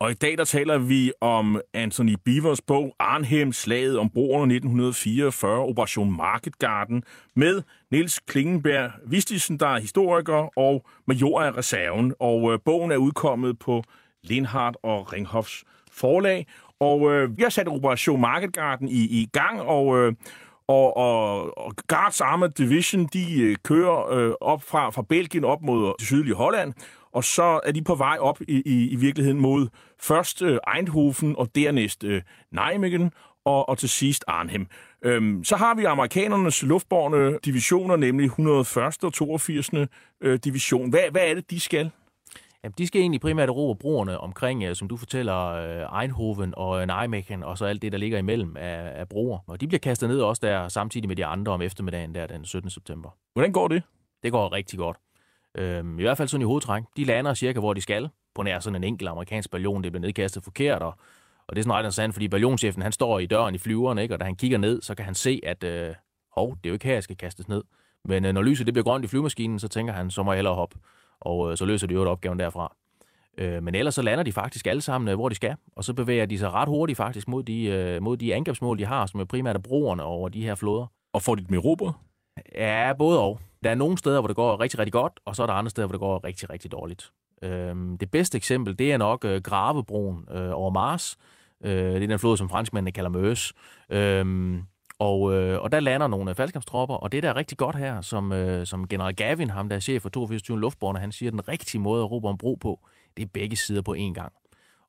Og i dag der taler vi om Anthony Beavers bog Arnhem, slaget om broerne 1944, Operation Market Garden, med Niels Klingenberg Vistisen, der er historiker og major af reserven. Og øh, bogen er udkommet på Lindhardt og Ringhoffs forlag. Og øh, vi har sat Operation Market Garden i, i gang, og... Øh, og, og, og Guards Armored Division, de øh, kører øh, op fra, fra Belgien op mod det sydlige Holland, og så er de på vej op i, i, i virkeligheden mod først øh, Eindhoven og dernæst øh, Nijmegen og, og til sidst Arnhem. Øhm, så har vi amerikanernes luftborne divisioner, nemlig 101. og 82. Øh, division. Hvad, hvad er det, de skal? Jamen, de skal egentlig primært erobre broerne omkring, øh, som du fortæller, øh, Eindhoven og Nijmegen, og så alt det, der ligger imellem af, af broer. Og de bliver kastet ned også der, samtidig med de andre om eftermiddagen der den 17. september. Hvordan går det? Det går rigtig godt. Øhm, I hvert fald sådan i hovedtræk. De lander cirka, hvor de skal, på nær sådan en enkelt amerikansk ballon, det bliver nedkastet forkert, og, og det er sådan ret interessant, fordi ballonchefen, han står i døren i flyveren, ikke? og da han kigger ned, så kan han se, at øh, hov, det er jo ikke her, jeg skal kastes ned. Men øh, når lyset det bliver grønt i flyvemaskinen, så tænker han, så må jeg hellere hoppe, og øh, så løser de jo opgaven derfra. Øh, men ellers så lander de faktisk alle sammen, øh, hvor de skal, og så bevæger de sig ret hurtigt faktisk mod de, øh, mod de angrebsmål, de har, som er primært broerne over de her floder. Og får de dem i Ja, både og. Der er nogle steder, hvor det går rigtig, rigtig godt, og så er der andre steder, hvor det går rigtig, rigtig dårligt. Øhm, det bedste eksempel, det er nok øh, Gravebroen øh, over Mars. Øh, det er den flod, som franskmændene kalder Meuse. Øhm, og, øh, og der lander nogle øh, faldskabstropper, og det der er rigtig godt her, som, øh, som general Gavin, ham der er chef for 82. luftborne, han siger, at den rigtige måde at råbe om bro på, det er begge sider på én gang.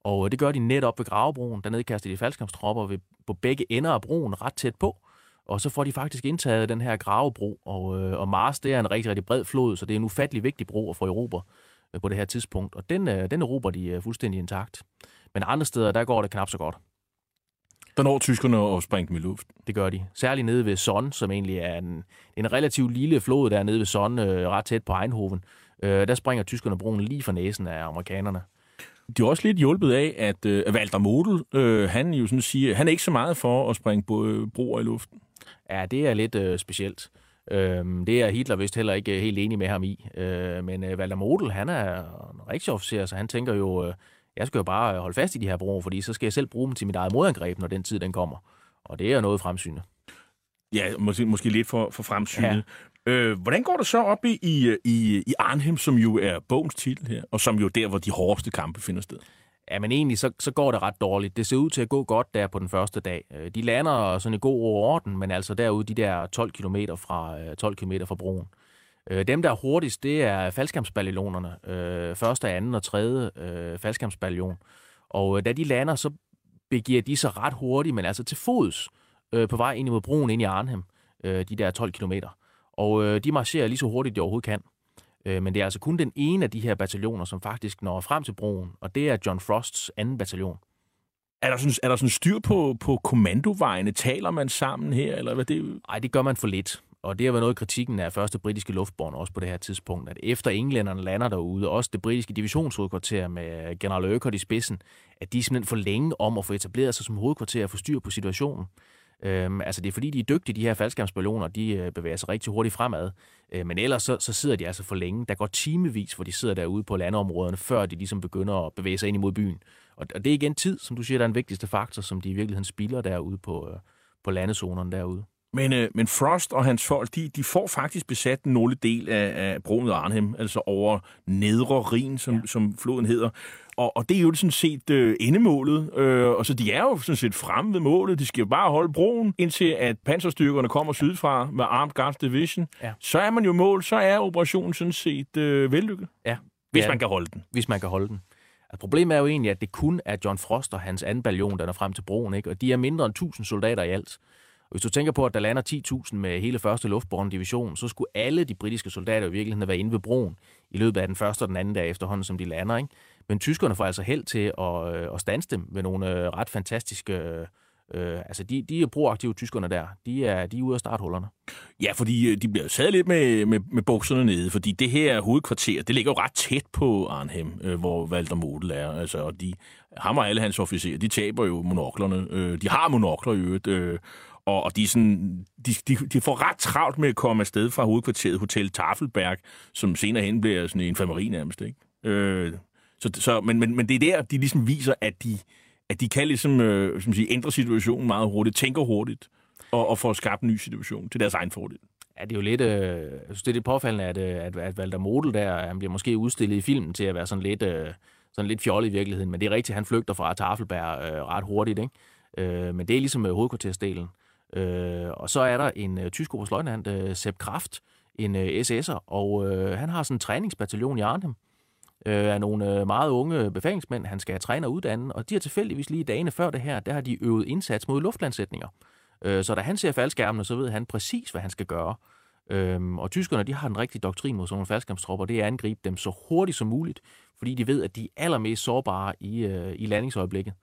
Og øh, det gør de netop ved Gravebroen. Der nedkaster de faldskabstropper ved, på begge ender af broen ret tæt på. Og så får de faktisk indtaget den her gravebro. Og, øh, og Mars, det er en rigtig, rigtig bred flod, så det er en ufattelig vigtig bro at få Europa øh, på det her tidspunkt. Og den, øh, den erobrer de øh, fuldstændig intakt. Men andre steder, der går det knap så godt. Der når tyskerne at springe dem i luft. Det gør de. Særligt nede ved Son, som egentlig er en, en relativt lille flod der nede ved Son, øh, ret tæt på Eindhoven. Øh, der springer tyskerne broen lige for næsen af amerikanerne. De er også lidt hjulpet af, at øh, Walter Model, øh, han jo sådan siger, han er ikke så meget for at springe broer i luften. Ja, det er lidt øh, specielt. Øh, det er Hitler vist heller ikke helt enig med ham i. Øh, men øh, Walter Model, han er en rigtig officer, så han tænker jo, øh, jeg skal jo bare holde fast i de her broer, fordi så skal jeg selv bruge dem til mit eget modangreb, når den tid den kommer. Og det er noget fremsynet. Ja, måske, måske lidt for, for fremsynet. Ja. Øh, hvordan går det så op i, i, i Arnhem, som jo er bogens titel her, og som jo er der, hvor de hårdeste kampe finder sted? Ja, men egentlig så, så går det ret dårligt. Det ser ud til at gå godt der på den første dag. Øh, de lander sådan i god orden, men altså derude de der 12 km fra, øh, 12 km fra broen. Øh, dem, der er hurtigst, det er faldskærmsballonerne. Første, anden og tredje øh, faldskærmsballon. Og da de lander, så begiver de sig ret hurtigt, men altså til fods på vej ind mod broen ind i Arnhem, de der 12 km. Og de marcherer lige så hurtigt, de overhovedet kan. Øh, men det er altså kun den ene af de her bataljoner, som faktisk når frem til broen, og det er John Frosts anden bataljon. Er der sådan, er der sådan styr på, på kommandovejene? Taler man sammen her? Eller hvad det? Nej, det gør man for lidt. Og det har været noget af kritikken af første britiske luftborn også på det her tidspunkt, at efter englænderne lander derude, også det britiske divisionshovedkvarter med general Urquhart i spidsen, at de er simpelthen for længe om at få etableret sig som hovedkvarter og få styr på situationen. Øhm, altså det er fordi, de er dygtige, de her faldskærmsballoner, de øh, bevæger sig rigtig hurtigt fremad. Øh, men ellers så, så sidder de altså for længe. Der går timevis, hvor de sidder derude på landområderne, før de ligesom begynder at bevæge sig ind imod byen. Og, og det er igen tid, som du siger, der er den vigtigste faktor, som de i virkeligheden spilder derude på, øh, på landezonerne derude. Men, øh, men Frost og hans folk, de, de får faktisk besat den nordlige del af, af broen Arnhem, altså over Nedre Rhin, som, ja. som floden hedder. Og, og det er jo sådan set øh, endemålet. Øh, og så de er jo sådan set fremme ved målet. De skal jo bare holde broen, indtil at panserstyrkerne kommer sydfra med Armed Guards Division. Ja. Så er man jo mål, så er operationen sådan set øh, vellykket. Ja. Hvis ja. man kan holde den. Hvis man kan holde den. Altså, problemet er jo egentlig, at det kun er John Frost og hans anden ballon, der er frem til broen, ikke? og de er mindre end 1000 soldater i alt. Hvis du tænker på, at der lander 10.000 med hele første luftborne division, så skulle alle de britiske soldater i virkeligheden være inde ved broen i løbet af den første og den anden dag efterhånden, som de lander. Ikke? Men tyskerne får altså held til at, øh, at stanse dem med nogle øh, ret fantastiske... Øh, øh, altså, de, de er proaktive, tyskerne der. De er, de er ude af starthullerne. Ja, fordi øh, de bliver sad lidt med, med, med bukserne nede, fordi det her hovedkvarter, det ligger jo ret tæt på Arnhem, øh, hvor Walter Model er. Altså, og de, ham og alle hans officerer, de taber jo monoklerne. Øh, de har monokler i øvrigt, øh, og, og de, er sådan, de, de, de får ret travlt med at komme afsted fra hovedkvarteret Hotel Tafelberg, som senere hen bliver sådan en infirmeri nærmest. Ikke? Øh, så, så, men, men, men det er der, de ligesom viser, at de, at de kan ligesom, øh, som siger, ændre situationen meget hurtigt, tænker hurtigt, og, og få skabt en ny situation til deres egen fordel. Ja, det er jo lidt, øh, jeg synes, det er lidt påfaldende, at, øh, at, at Walter Model der, øh, han bliver måske udstillet i filmen til at være sådan lidt, øh, sådan lidt fjollet i virkeligheden, men det er rigtigt, han flygter fra Tafelberg øh, ret hurtigt, ikke? Øh, men det er ligesom øh, hovedkvartersdelen. Øh, og så er der en øh, tysk oberstløjtnant, øh, Sepp Kraft, en øh, SS'er, og øh, han har sådan en træningsbataljon i Arnhem øh, af nogle øh, meget unge befalingsmænd, han skal træne og uddanne, og de har tilfældigvis lige dagene før det her, der har de øvet indsats mod luftlandsætninger. Øh, så da han ser faldskærmene, så ved han præcis, hvad han skal gøre. Øhm, og tyskerne, de har en rigtig doktrin mod sådan nogle faldskærmstropper, det er at angribe dem så hurtigt som muligt, fordi de ved, at de er allermest sårbare i, øh, i landingsøjeblikket.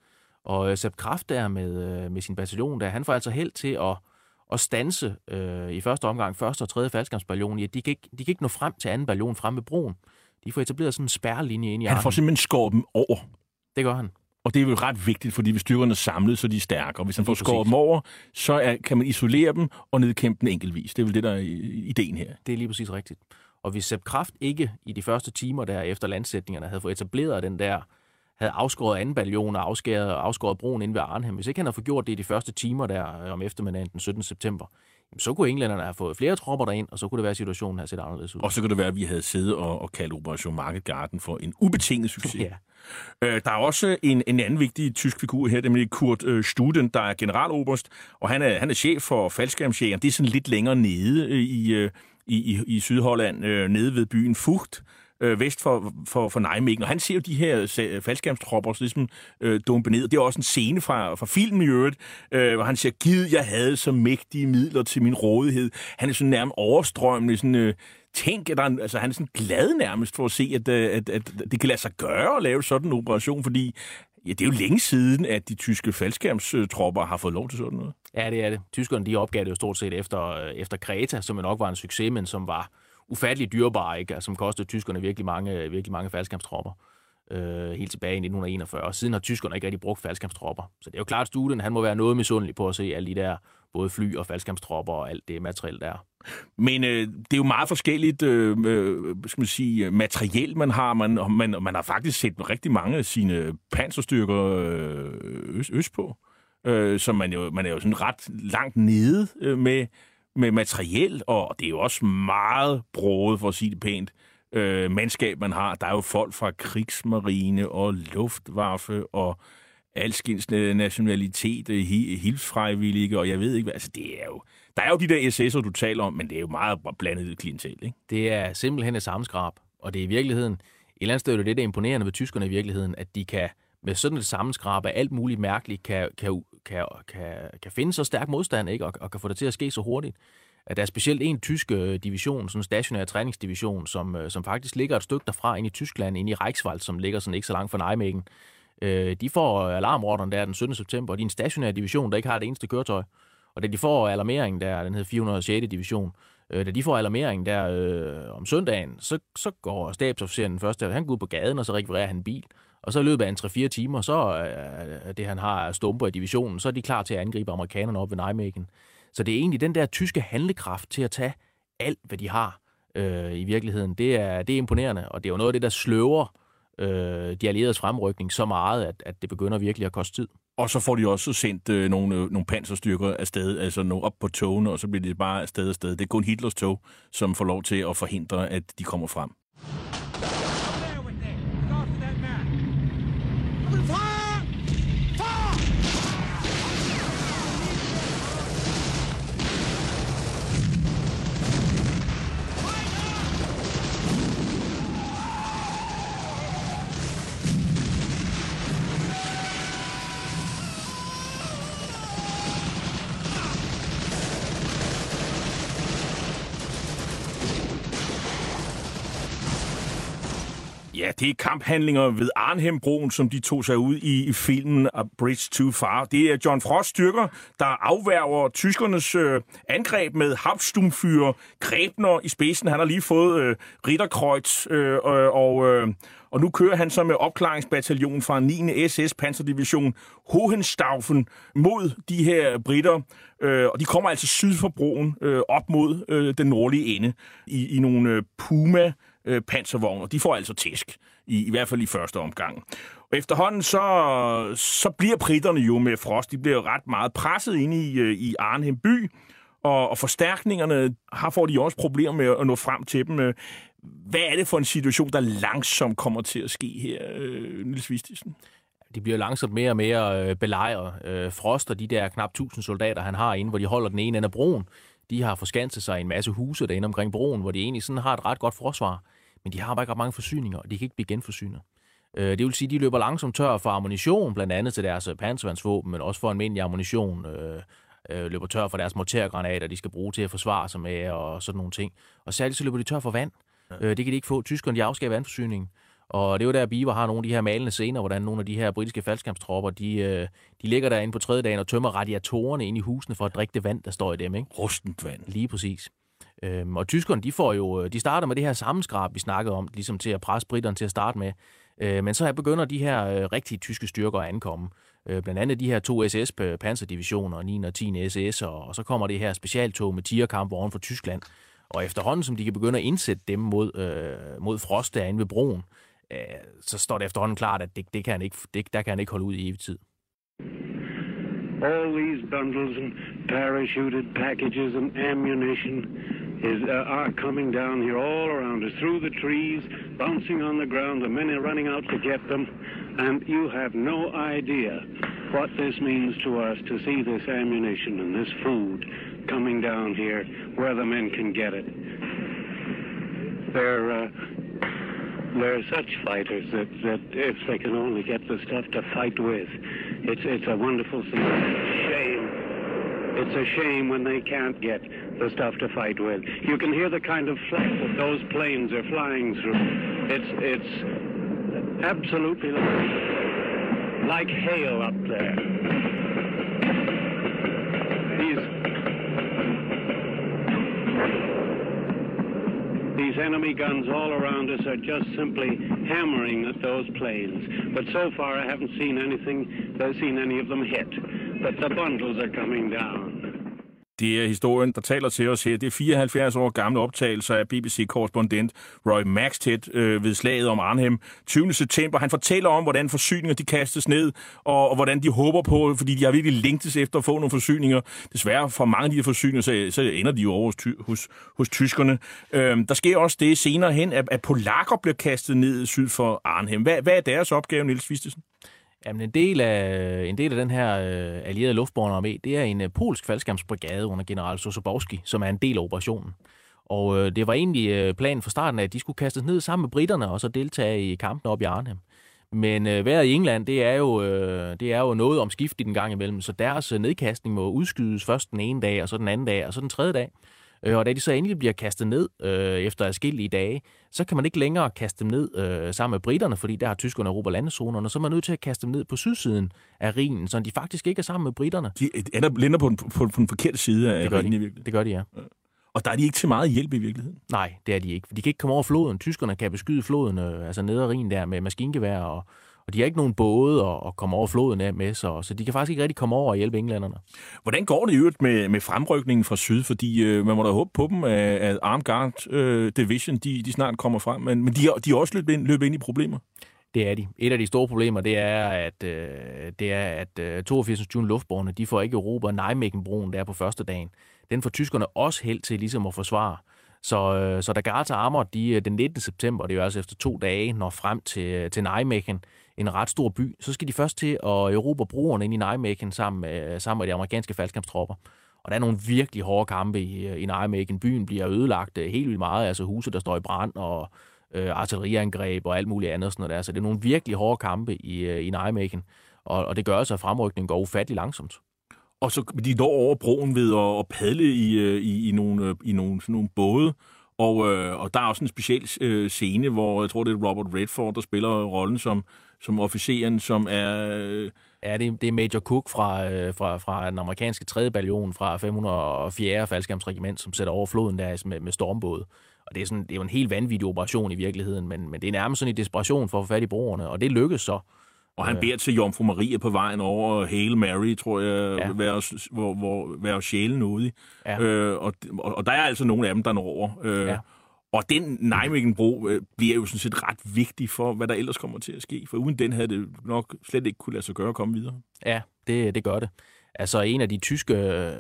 Og øh, Sepp Kraft der med, øh, med sin bataljon, der, han får altså held til at, at stanse øh, i første omgang første og tredje faldskærmsballon. Ja, de, kan ikke, de kan ikke nå frem til anden ballon frem ved broen. De får etableret sådan en spærrelinje ind i Han får simpelthen skåret dem over. Det gør han. Og det er jo ret vigtigt, fordi hvis styrkerne er samlet, så er de stærkere. Hvis han får skåret dem over, så er, kan man isolere dem og nedkæmpe dem enkeltvis. Det er vel det, der er ideen her. Det er lige præcis rigtigt. Og hvis Sepp Kraft ikke i de første timer der efter landsætningerne havde fået etableret den der havde afskåret anden ballon og afskåret, afskåret broen ind ved Arnhem, hvis ikke han havde fået gjort det i de første timer der øh, om eftermiddagen den 17. september, så kunne englænderne have fået flere tropper derind, og så kunne det være, at situationen havde set anderledes ud. Og så kunne det være, at vi havde siddet og, og kaldt Operation Market Garden for en ubetinget succes. ja. Øh, der er også en, en anden vigtig tysk figur her, nemlig Kurt øh, Studen, der er generaloberst, og han er, han er chef for faldskærmsjægeren. Det er sådan lidt længere nede øh, i, øh, i, i, i Sydholland, øh, nede ved byen Fugt, øh, vest for, for, for Nijmegen. Og han ser jo de her faldskærmstropper ligesom øh, dumpe ned. Det er også en scene fra, fra filmen i øvrigt, øh, hvor han siger, gid jeg havde så mægtige midler til min rådighed. Han er sådan nærmest overstrømmende, sådan... Øh, tænk, at han, altså, han er sådan glad nærmest for at se, at, øh, at, at det kan lade sig gøre at lave sådan en operation, fordi ja, det er jo længe siden, at de tyske faldskærmstropper har fået lov til sådan noget. Ja, det er det. Tyskerne de opgav det jo stort set efter, øh, efter Kreta, som jo nok var en succes, men som var ufattelig dyrbar, ikke? Altså, som kostede tyskerne virkelig mange, virkelig mange faldskampstropper øh, helt tilbage i 1941. Siden har tyskerne ikke rigtig brugt faldskampstropper. Så det er jo klart, at studien han må være noget misundelig på at se alle de der både fly og faldskampstropper og alt det materiel der. Men øh, det er jo meget forskelligt øh, øh, skal man sige, øh, materiel, man har. Man, man, man har faktisk set rigtig mange af sine panserstyrker øh, øst, øst på. Øh, så man, jo, man er jo sådan ret langt nede øh, med, med materiel, og det er jo også meget broet, for at sige det pænt, øh, mandskab, man har. Der er jo folk fra krigsmarine og luftwaffe og alskens nationalitet, hilfsfrivillige, og jeg ved ikke hvad. Altså, det er jo, der er jo de der SS'er, du taler om, men det er jo meget blandet klientel, ikke? Det er simpelthen et sammenskrab, og det er i virkeligheden, et eller andet sted er det det, der imponerende ved tyskerne i virkeligheden, at de kan med sådan et sammenskrab af alt muligt mærkeligt, kan, kan, kan, kan, kan finde så stærk modstand, ikke? Og, og kan få det til at ske så hurtigt. At der er specielt en tysk øh, division, sådan en stationær træningsdivision, som, øh, som faktisk ligger et stykke derfra ind i Tyskland, ind i Reichswald, som ligger sådan ikke så langt fra Nijmegen. Øh, de får øh, alarmorderen der den 17. september, og de er en stationær division, der ikke har det eneste køretøj. Og da de får alarmeringen der, den hedder 406. division, øh, da de får alarmeringen der øh, om søndagen, så, så går stabsofficeren først, han går ud på gaden, og så rekvirerer han en bil. Og så i løbet af en 3-4 timer, så er det, han har stumper i divisionen, så er de klar til at angribe amerikanerne op ved Nijmegen. Så det er egentlig den der tyske handlekraft til at tage alt, hvad de har øh, i virkeligheden. Det er, det er imponerende, og det er jo noget af det, der sløver øh, de allieredes fremrykning så meget, at, at det begynder virkelig at koste tid. Og så får de også sendt øh, nogle, øh, nogle panserstyrker afsted, altså nogle op på togene, og så bliver de bare afsted afsted. Det er kun Hitlers tog, som får lov til at forhindre, at de kommer frem. Det er kamphandlinger ved Arnhembroen, som de tog sig ud i, i filmen A Bridge Too Far. Det er John Frost styrker, der afværger tyskernes øh, angreb med Hauptsturmfyrer Grebner i spidsen. Han har lige fået øh, Ritterkreuz, øh, og, øh, og nu kører han så med opklaringsbataljon fra 9. SS Panzerdivision Hohenstaufen mod de her britter. Øh, og de kommer altså syd for broen øh, op mod øh, den nordlige ende i, i nogle øh, Puma øh, panservogne, og de får altså tæsk, i, i hvert fald i første omgang. Og efterhånden så, så bliver britterne jo med Frost, de bliver jo ret meget presset ind i, øh, i Arnhem by, og, og forstærkningerne har får de også problemer med at nå frem til dem. Øh, hvad er det for en situation, der langsomt kommer til at ske her, øh, Nils Vistisen? de bliver langsomt mere og mere belejret. Øh, Frost og de der knap 1000 soldater, han har inde, hvor de holder den ene ende af broen, de har forskanset sig i en masse huse derinde omkring broen, hvor de egentlig sådan har et ret godt forsvar. Men de har bare ikke ret mange forsyninger, og de kan ikke blive genforsynet. Øh, det vil sige, at de løber langsomt tør for ammunition, blandt andet til deres panservandsvåben, men også for almindelig ammunition. Øh, øh, løber tør for deres mortergranater, de skal bruge til at forsvare sig med, og sådan nogle ting. Og særligt så løber de tør for vand. Ja. Øh, det kan de ikke få. Tyskerne, de afskærer vandforsyningen. Og det er jo der, Biver har nogle af de her malende scener, hvordan nogle af de her britiske faldskabstropper, de, øh, de ligger derinde på tredje dagen og tømmer radiatorerne ind i husene for at drikke det vand, der står i dem. Ikke? Rustent vand. Lige præcis. Øhm, og tyskerne, de får jo, øh, de starter med det her sammenskrab, vi snakkede om, ligesom til at presse britterne til at starte med. Øh, men så begynder de her øh, rigtige tyske styrker at ankomme. Øh, blandt andet de her to SS panserdivisioner, 9. og 10. SS, og, og så kommer det her specialtog med tierkampvogne fra Tyskland. Og efterhånden, som de kan begynde at indsætte dem mod, øh, mod Frost derinde ved broen, øh, så står det efterhånden klart, at det, det kan han ikke, det, der kan han ikke holde ud i evig tid. All these bundles and parachuted packages and ammunition is, uh, are coming down here all around us, through the trees, bouncing on the ground. The men are running out to get them. And you have no idea what this means to us to see this ammunition and this food coming down here where the men can get it. They're uh, they're such fighters that, that if they can only get the stuff to fight with, it's it's a wonderful thing. It's a Shame. It's a shame when they can't get the stuff to fight with. You can hear the kind of flak that those planes are flying through. It's it's absolutely like, hail up there. These These enemy guns all around us are just simply hammering at those planes. But so far, I haven't seen anything, I've seen any of them hit. But the bundles are coming down. Det er historien, der taler til os her. Det er 74 år gamle optagelser af BBC-korrespondent Roy Maxted øh, ved slaget om Arnhem 20. september. Han fortæller om, hvordan forsyninger de kastes ned, og, og hvordan de håber på, fordi de har virkelig længtes efter at få nogle forsyninger. Desværre for mange af de her forsyninger, så, så ender de jo over hos, ty, hos, hos tyskerne. Øh, der sker også det senere hen, at, at polakker bliver kastet ned syd for Arnhem. Hvad, hvad er deres opgave, Niels Vistesen? Jamen, en del af, en del af den her øh, allierede luftborne armé, det er en øh, polsk faldskærmsbrigade under general Sosobowski, som er en del af operationen. Og øh, det var egentlig øh, planen fra starten, at de skulle kastes ned sammen med britterne og så deltage i kampen op i Arnhem. Men øh, vejret i England, det er, jo, øh, det er jo noget om skift i den gang imellem, så deres øh, nedkastning må udskydes først den ene dag, og så den anden dag, og så den tredje dag. Øh, og da de så endelig bliver kastet ned øh, efter adskillige dage, så kan man ikke længere kaste dem ned øh, sammen med britterne, fordi der har tyskerne Europa landezonerne, så er man nødt til at kaste dem ned på sydsiden af Rhinen, så de faktisk ikke er sammen med britterne. De ender, lander på, på, på den forkerte side af det gør Rhinen de. i virkeligheden. Det gør de, ja. Og der er de ikke til meget hjælp i virkeligheden. Nej, det er de ikke. De kan ikke komme over floden. Tyskerne kan beskyde floden, øh, altså ned ad Rhinen der med maskingevær, og, og de har ikke nogen både at, at komme over floden af med, så, så de kan faktisk ikke rigtig komme over og hjælpe englænderne. Hvordan går det i øvrigt med, med fremrykningen fra syd? Fordi øh, man må da håbe på dem, at, at Armed Guard øh, Division de, de snart kommer frem, men, men de, de har også løbet ind, løbet ind i problemer. Det er de. Et af de store problemer, det er, at, øh, det er, at øh, 82. juni luftborgerne, de får ikke Europa Nijmegen-broen der på første dagen. Den får tyskerne også held til ligesom at forsvare. Så, øh, så da Garta Armor, de øh, den 19. september, det er jo altså efter to dage, når frem til, til Nijmegen, en ret stor by, så skal de først til at erobre broerne ind i Nijmegen sammen med, sammen med de amerikanske faldskabstropper. Og der er nogle virkelig hårde kampe i, i Nijmegen. Byen bliver ødelagt øh, helt vildt meget, altså huse, der står i brand, og øh, artilleriangreb og alt muligt andet. Sådan noget der. Så det er nogle virkelig hårde kampe i, øh, i Nijmegen. Og, og det gør så, at fremrykningen går ufattelig langsomt. Og så de når over broen ved at, at padle i, øh, i, i, nogle, i nogle, sådan nogle både. Og, øh, og der er også en speciel øh, scene, hvor jeg tror, det er Robert Redford, der spiller rollen som, som officeren, som er... Øh, Ja, det, det er Major Cook fra, øh, fra, fra den amerikanske 3. bataljon fra 504. faldskærmsregiment, som sætter over floden der med, med stormbåd. Og det er, sådan, det er jo en helt vanvittig operation i virkeligheden, men, men det er nærmest sådan en desperation for at få fat i broerne, og det lykkes så. og han beder til Jomfru Maria på vejen over Hail Mary, tror jeg, Ja. ja. være, hvor, hvor, være sjælen ude. i. Ja. Øh, og, og, og der er altså nogle af dem, der når over. Øh, Ja. Og den Nijmegen-bro øh, bliver jo sådan set ret vigtig for, hvad der ellers kommer til at ske. For uden den havde det nok slet ikke kunne lade sig gøre at komme videre. Ja, det, det gør det. Altså en af de tyske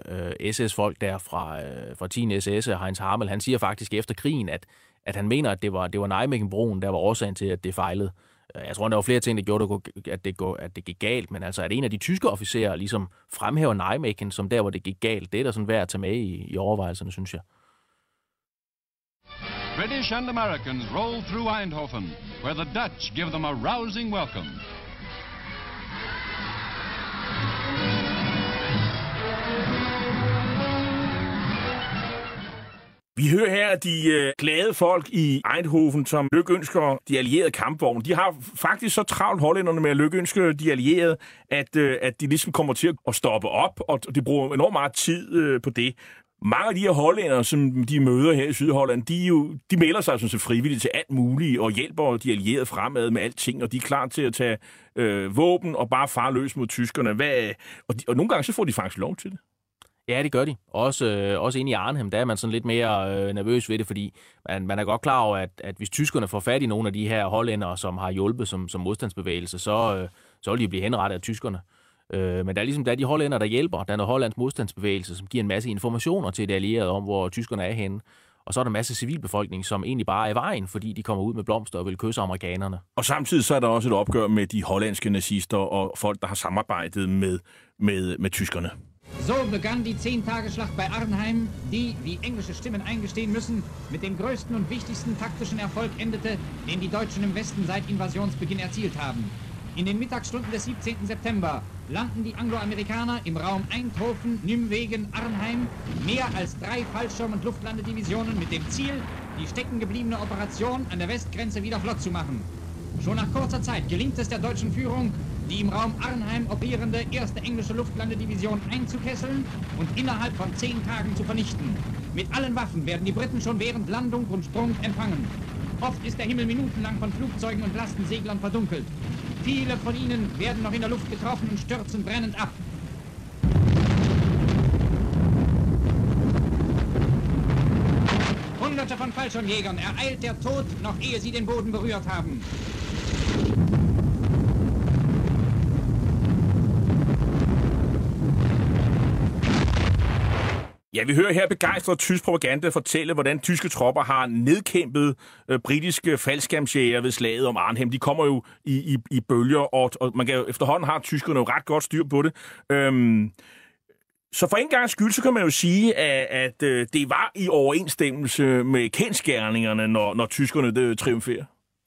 øh, SS-folk der fra, øh, fra 10. SS, Heinz Harmel, han siger faktisk efter krigen, at, at han mener, at det var, det var Nijmegen-broen, der var årsagen til, at det fejlede. Øh, jeg tror, der var flere ting, der gjorde, at det, går- at det gik galt, men altså, at en af de tyske officerer ligesom fremhæver Nijmegen som der, hvor det gik galt, det er der sådan værd at tage med i, i overvejelserne, synes jeg. British and Americans roll through Eindhoven, where the Dutch give them a rousing welcome. Vi hører her de øh, glade folk i Eindhoven, som lykønsker de allierede kampvogne. De har faktisk så travlt hollænderne med at lykønske de allierede, at, øh, at de ligesom kommer til at stoppe op, og de bruger enormt meget tid øh, på det. Mange af de her hollændere, som de møder her i Sydholland, de, jo, de melder sig sådan set frivilligt til alt muligt og hjælper de allierede fremad med alting, og de er klar til at tage øh, våben og bare far løs mod tyskerne. Hvad, og, de, og nogle gange så får de faktisk lov til det. Ja, det gør de. Også, øh, også inde i Arnhem, der er man sådan lidt mere øh, nervøs ved det, fordi man, man er godt klar over, at, at hvis tyskerne får fat i nogle af de her hollændere, som har hjulpet som, som modstandsbevægelse, så, øh, så vil de blive henrettet af tyskerne. Øh, men der er ligesom der er de hollænder, der hjælper. Der er noget hollandsk modstandsbevægelse, som giver en masse informationer til de allierede om, hvor tyskerne er henne. Og så er der en masse civilbefolkning, som egentlig bare er i vejen, fordi de kommer ud med blomster og vil kysse amerikanerne. Og samtidig så er der også et opgør med de hollandske nazister og folk, der har samarbejdet med, med, med tyskerne. So begann die Zehntageschlacht bei Arnheim, die, wie englische Stimmen eingestehen müssen, mit dem größten und wichtigsten taktischen Erfolg endete, den die Deutschen im Westen seit Invasionsbeginn erzielt haben. In den Mittagsstunden des 17. September landen die Angloamerikaner im Raum Eindhoven, Nymwegen, Arnheim mehr als drei Fallschirm- und Luftlandedivisionen mit dem Ziel, die steckengebliebene Operation an der Westgrenze wieder flott zu machen. Schon nach kurzer Zeit gelingt es der deutschen Führung, die im Raum Arnheim operierende erste englische Luftlandedivision einzukesseln und innerhalb von zehn Tagen zu vernichten. Mit allen Waffen werden die Briten schon während Landung und Sprung empfangen. Oft ist der Himmel minutenlang von Flugzeugen und Lastenseglern verdunkelt. Viele von ihnen werden noch in der Luft getroffen und stürzen brennend ab. Hunderte von Fallschirmjägern ereilt der Tod, noch ehe sie den Boden berührt haben. Ja, vi hører her begejstret tysk propaganda fortælle, hvordan tyske tropper har nedkæmpet øh, britiske faldskærmsjæger ved slaget om Arnhem. De kommer jo i, i, i bølger, og, og man kan jo, efterhånden har tyskerne jo ret godt styr på det. Øhm, så for en gang skyld, så kan man jo sige, at, at øh, det var i overensstemmelse med kendskærningerne, når, når tyskerne det, triumferer.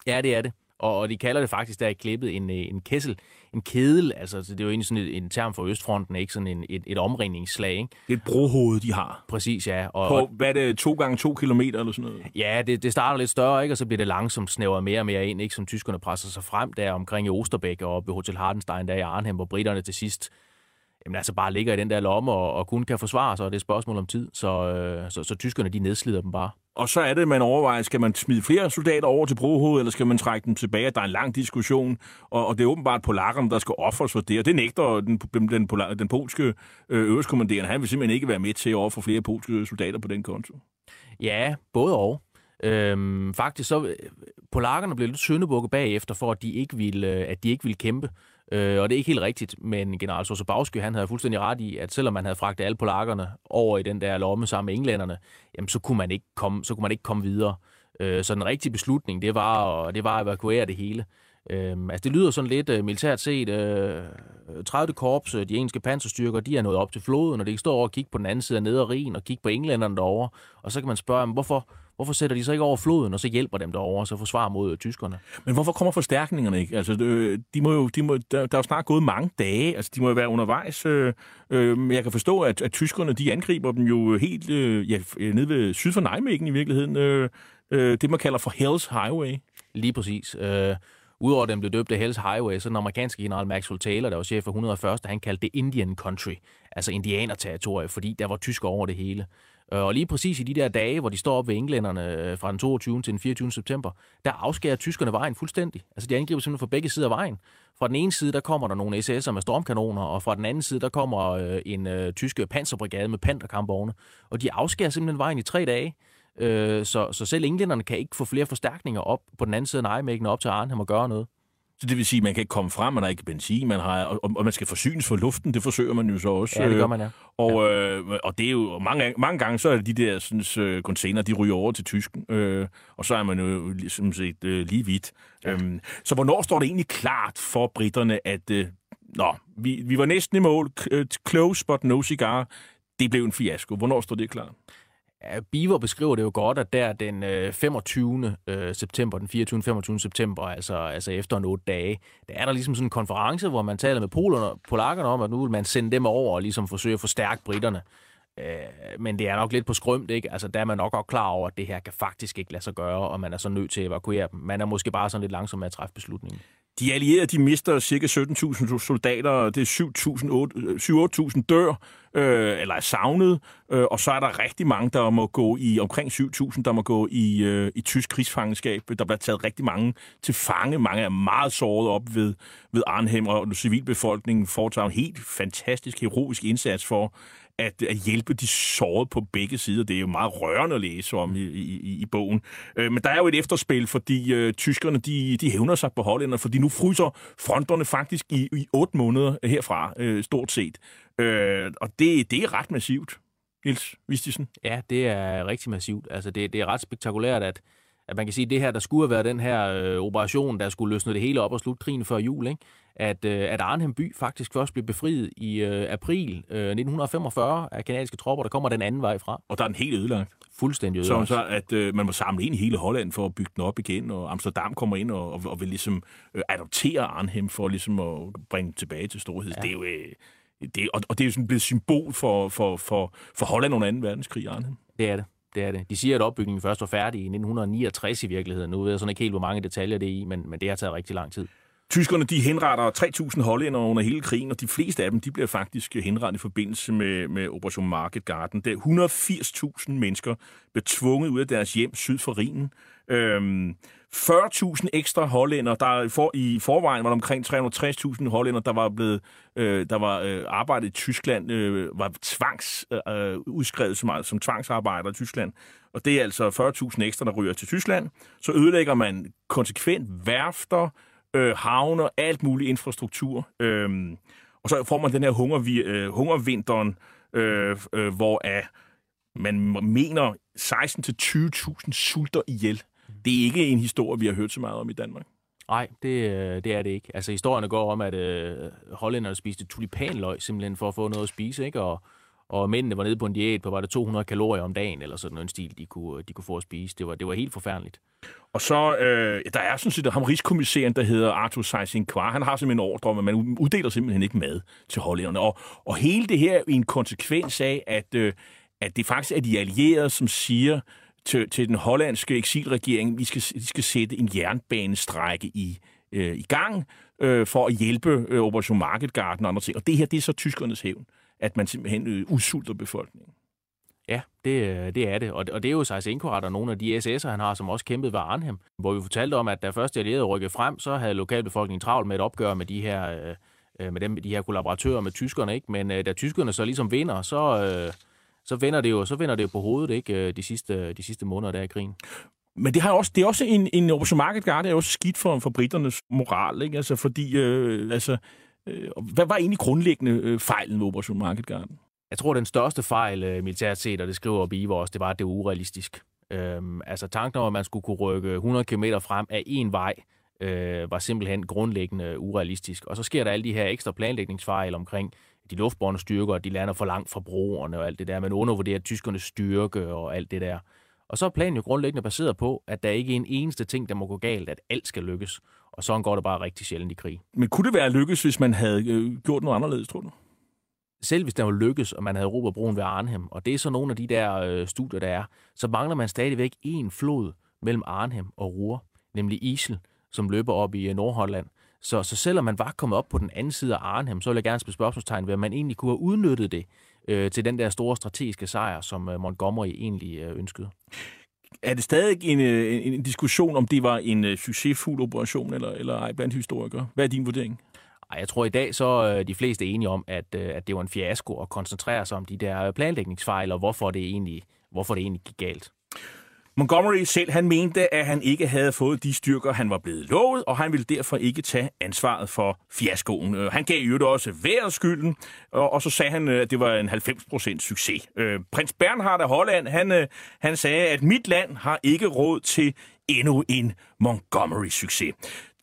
Ja, det er det. Og, og de kalder det faktisk der i klippet en, øh, en kessel, en kedel. Altså, det er jo egentlig sådan en, en term for Østfronten, ikke sådan en, et, et omringningsslag. Ikke? Det er et brohoved, de har. Præcis, ja. Og, på, hvad er det, to gange to kilometer eller sådan noget? Ja, det, det starter lidt større, ikke? og så bliver det langsomt snævret mere og mere ind, ikke? som tyskerne presser sig frem der omkring i Osterbæk og ved Hotel Hardenstein der i Arnhem, hvor britterne til sidst jamen, altså bare ligger i den der lomme og, og kun kan forsvare sig, og det er et spørgsmål om tid. Så, øh, så, så tyskerne, de nedslider dem bare. Og så er det, man overvejer, skal man smide flere soldater over til brohovedet, eller skal man trække dem tilbage? Der er en lang diskussion, og, og det er åbenbart polakkerne, der skal offres for det, og det nægter den, den, den, den polske øh, øverstkommanderende. Han vil simpelthen ikke være med til at ofre flere polske soldater på den konto. Ja, både og. Øhm, faktisk så, øh, polakkerne blev lidt søndebukke bagefter, for at de ikke ville, øh, at de ikke ville kæmpe. Øh, og det er ikke helt rigtigt, men general Sosabowski, han havde fuldstændig ret i, at selvom man havde fragtet alle polakkerne over i den der lomme sammen med englænderne, jamen så kunne man ikke komme, så kunne man ikke komme videre. Øh, så den rigtige beslutning, det var, at, det var at evakuere det hele. Øh, altså det lyder sådan lidt uh, militært set. Øh, uh, 30. korps, øh, de engelske panserstyrker, de er nået op til floden, og de står over og kigge på den anden side af Nederrien og kigge på englænderne derovre. Og så kan man spørge, hvorfor, Hvorfor sætter de så ikke over floden, og så hjælper dem derovre, og så forsvarer mod øh, tyskerne? Men hvorfor kommer forstærkningerne ikke? Altså, de må jo, de må, der, der er jo snart gået mange dage. Altså, de må jo være undervejs. Øh, øh, jeg kan forstå, at, at tyskerne, de angriber dem jo helt øh, ja, nede ved syd for Nijmegen i virkeligheden. Øh, øh, det, man kalder for Hell's Highway. Lige præcis. Øh, Udover den blev døbt af Hell's Highway, så den amerikanske general Maxwell Taylor, der var chef for 101. han kaldte det Indian Country, altså indianerterritorie, fordi der var tysker over det hele. Øh, og lige præcis i de der dage, hvor de står op ved englænderne øh, fra den 22. til den 24. september, der afskærer tyskerne vejen fuldstændig. Altså de angriber simpelthen fra begge sider af vejen. Fra den ene side, der kommer der nogle SS'er med stormkanoner, og fra den anden side, der kommer øh, en øh, tysk panserbrigade med panterkampvogne. Og de afskærer simpelthen vejen i tre dage. Øh, så, så selv englænderne kan ikke få flere forstærkninger op på den anden side af Nijmegen op til Arnhem og gøre noget. Så det vil sige, at man kan ikke komme frem, man har ikke benzin, man har, og, og man skal forsynes for luften, det forsøger man jo så også. Ja, det gør man, ja. Og, øh, og det er jo mange, mange gange, så er det de der sådan, øh, container, de ryger over til tysken, øh, og så er man jo ligesom set øh, lige vidt. Ja. Øhm, så hvornår står det egentlig klart for britterne, at øh, nå, vi, vi var næsten i mål, close but no cigar, det blev en fiasko. Hvornår står det klart? Øh, ja, Biver beskriver det jo godt, at der den øh, 25. Øh, september, den 24. 25. september, altså, altså efter en otte dage, der er der ligesom sådan en konference, hvor man taler med polerne, polakkerne om, at nu vil man sende dem over og ligesom forsøge at forstærke britterne. Øh, men det er nok lidt på skrømt, ikke? Altså, der er man nok også klar over, at det her kan faktisk ikke lade sig gøre, og man er så nødt til at evakuere dem. Man er måske bare sådan lidt langsom med at træffe beslutningen. De allierede de mister ca. 17.000 soldater, det er 7.000 dør, øh, eller er savnet, øh, og så er der rigtig mange, der må gå i, omkring 7.000, der må gå i, øh, i tysk krigsfangenskab. Der bliver taget rigtig mange til fange. Mange er meget såret op ved, ved Arnhem, og civilbefolkningen foretager en helt fantastisk, heroisk indsats for at, at hjælpe de sårede på begge sider. Det er jo meget rørende at læse om i, i, i bogen. Øh, men der er jo et efterspil, fordi øh, tyskerne de, de hævner sig på hollænderne, fordi nu fryser fronterne faktisk i, i otte måneder herfra, øh, stort set. Øh, og det, det er ret massivt. Nils Vistisen? Ja, det er rigtig massivt. Altså, det, det er ret spektakulært, at, at man kan sige, at det her, der skulle have været den her øh, operation, der skulle løsne det hele op og slutte krigen før jul, ikke? At, øh, at Arnhem by faktisk først blev befriet i øh, april øh, 1945 af kanadiske tropper, der kommer den anden vej fra. Og der er den helt ødelagt. Fuldstændig Så, ødelagt. så at øh, man må samle ind i hele Holland for at bygge den op igen, og Amsterdam kommer ind og, og, og vil ligesom øh, adoptere Arnhem for ligesom at bringe tilbage til storhed. Ja. Det er jo, øh, det, og, og det er jo sådan blevet symbol for, for, for, for Holland under 2. verdenskrig, Arnhem. Det er det. Det er det. De siger, at opbygningen først var færdig i 1969 i virkeligheden. Nu ved jeg sådan ikke helt, hvor mange detaljer det er i, men, men det har taget rigtig lang tid. Tyskerne de henretter 3.000 hollændere under hele krigen, og de fleste af dem de bliver faktisk henrettet i forbindelse med, med Operation Market Garden. Der 180.000 mennesker blev tvunget ud af deres hjem syd for Rhinen. Øhm, 40.000 ekstra hollænder, der for, i forvejen var der omkring 360.000 hollænder, der var blevet øh, der var øh, arbejdet i Tyskland, øh, var tvangs øh, udskrevet som, som tvangsarbejder i Tyskland. Og det er altså 40.000 ekstra, der ryger til Tyskland. Så ødelægger man konsekvent værfter, øh, havne og alt mulig infrastruktur. Øh, og så får man den her hunger, øh, hungervinteren, øh, øh, hvor af, man mener 16-20.000 sulter ihjel. Det er ikke en historie, vi har hørt så meget om i Danmark. Nej, det, øh, det er det ikke. Altså, historierne går om, at øh, hollænderne spiste tulipanløg simpelthen for at få noget at spise, ikke? Og, og mændene var nede på en diæt på, var det 200 kalorier om dagen, eller sådan en stil, de kunne, de kunne få at spise. Det var, det var helt forfærdeligt. Og så, øh, der er sådan set ham rigskommissæren, der hedder Arthur Seysin Kvar. Han har simpelthen en ordre om, at man uddeler simpelthen ikke mad til hollænderne. Og, og hele det her er en konsekvens af, at, øh, at det faktisk er de allierede, som siger til, til den hollandske eksilregering, vi skal, de skal sætte en jernbanestrække i, øh, i gang øh, for at hjælpe øh, Operation Market Garden og andre ting. Og det her, det er så tyskernes hævn, at man simpelthen øh, udsulter befolkningen. Ja, det, det er det. Og, og det er jo Seysenkorat og nogle af de SS'er, han har, som også kæmpede ved Arnhem, hvor vi fortalte om, at da først de allierede rykkede frem, så havde lokalbefolkningen travlt med et opgør med de her, øh, med dem, de her kollaboratører med tyskerne, ikke? Men øh, da tyskerne så ligesom vinder, så, øh, så vender det jo, så vender det jo på hovedet, ikke? De sidste, de sidste måneder der i krigen. Men det, har også, det er også en, en Operation Market Guard, det er også skidt for, for britternes moral, ikke? Altså, fordi, øh, altså, øh, Øh, hvad var egentlig grundlæggende øh, fejlen ved Operation Market Garden? Jeg tror, den største fejl øh, militært set, og det skriver Biver også, det var, at det var urealistisk. Øhm, altså tanken om, at man skulle kunne rykke 100 km frem af en vej, øh, var simpelthen grundlæggende urealistisk. Og så sker der alle de her ekstra planlægningsfejl omkring de luftbårne styrker, de lander for langt fra broerne og alt det der. Man undervurderer tyskernes styrke og alt det der. Og så er planen jo grundlæggende baseret på, at der ikke er en eneste ting, der må gå galt, at alt skal lykkes. Og sådan går det bare rigtig sjældent i krig. Men kunne det være lykkes, hvis man havde øh, gjort noget anderledes, tror du? Selv hvis det var lykkes, og man havde råbt broen ved Arnhem, og det er så nogle af de der øh, studier, der er, så mangler man stadigvæk en flod mellem Arnhem og Ruhr, nemlig Isel, som løber op i øh, Nordholland. Så, så selvom man var kommet op på den anden side af Arnhem, så vil jeg gerne spille spørgsmålstegn ved, at man egentlig kunne have udnyttet det øh, til den der store strategiske sejr, som øh, Montgomery egentlig øh, ønskede. Er det stadig en, øh, en, en diskussion, om det var en øh, succesfuld operation, eller, eller ej, blandt historikere? Hvad er din vurdering? Ej, jeg tror i dag så er de fleste enige om, at, at det var en fiasko at koncentrere sig om de der planlægningsfejl, og hvorfor det egentlig, hvorfor det egentlig gik galt. Montgomery selv, han mente, at han ikke havde fået de styrker, han var blevet lovet, og han ville derfor ikke tage ansvaret for fiaskoen. Øh, han gav jo også vejret skylden, og så sagde han, øh, at det var en 90% succes. Øh, prins Bernhard af Holland, han, han sagde, at mit land har ikke råd til endnu en Montgomery-succes.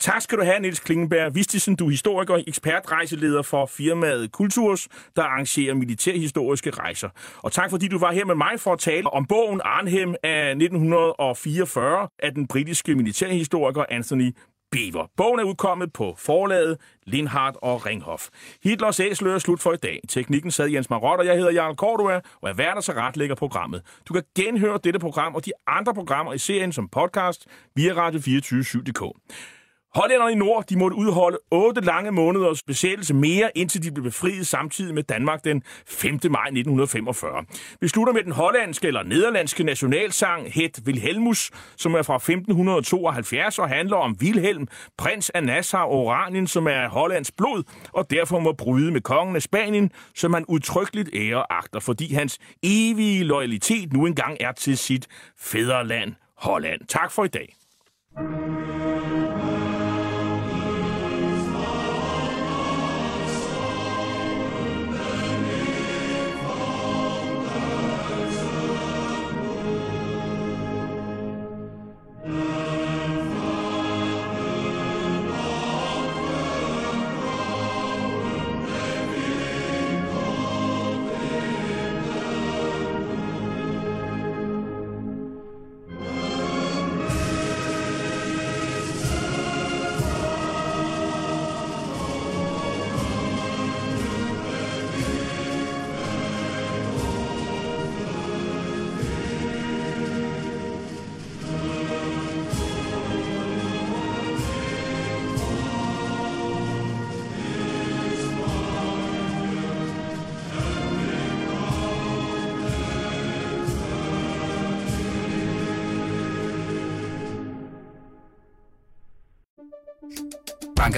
Tak skal du have, Niels Klingenberg. Vistisen, du er historiker og ekspertrejseleder for firmaet Kulturs, der arrangerer militærhistoriske rejser. Og tak fordi du var her med mig for at tale om bogen Arnhem af 1944 af den britiske militærhistoriker Anthony Beaver. Bogen er udkommet på forlaget Lindhardt og Ringhof. Hitlers æsler er slut for i dag. Teknikken sad Jens Marot, og jeg hedder Jarl Cordua, og er værd så retlægger programmet. Du kan genhøre dette program og de andre programmer i serien som podcast via Radio247.dk. Hollænderne i nord de måtte udholde otte lange måneders besættelse mere, indtil de blev befriet samtidig med Danmark den 5. maj 1945. Vi slutter med den hollandske eller nederlandske nationalsang Het Wilhelmus, som er fra 1572 og handler om Wilhelm, prins af Nassau Oranien, som er Hollands blod, og derfor må bryde med kongen af Spanien, som han udtrykkeligt ære agter, fordi hans evige loyalitet nu engang er til sit fædreland Holland. Tak for i dag. Banke,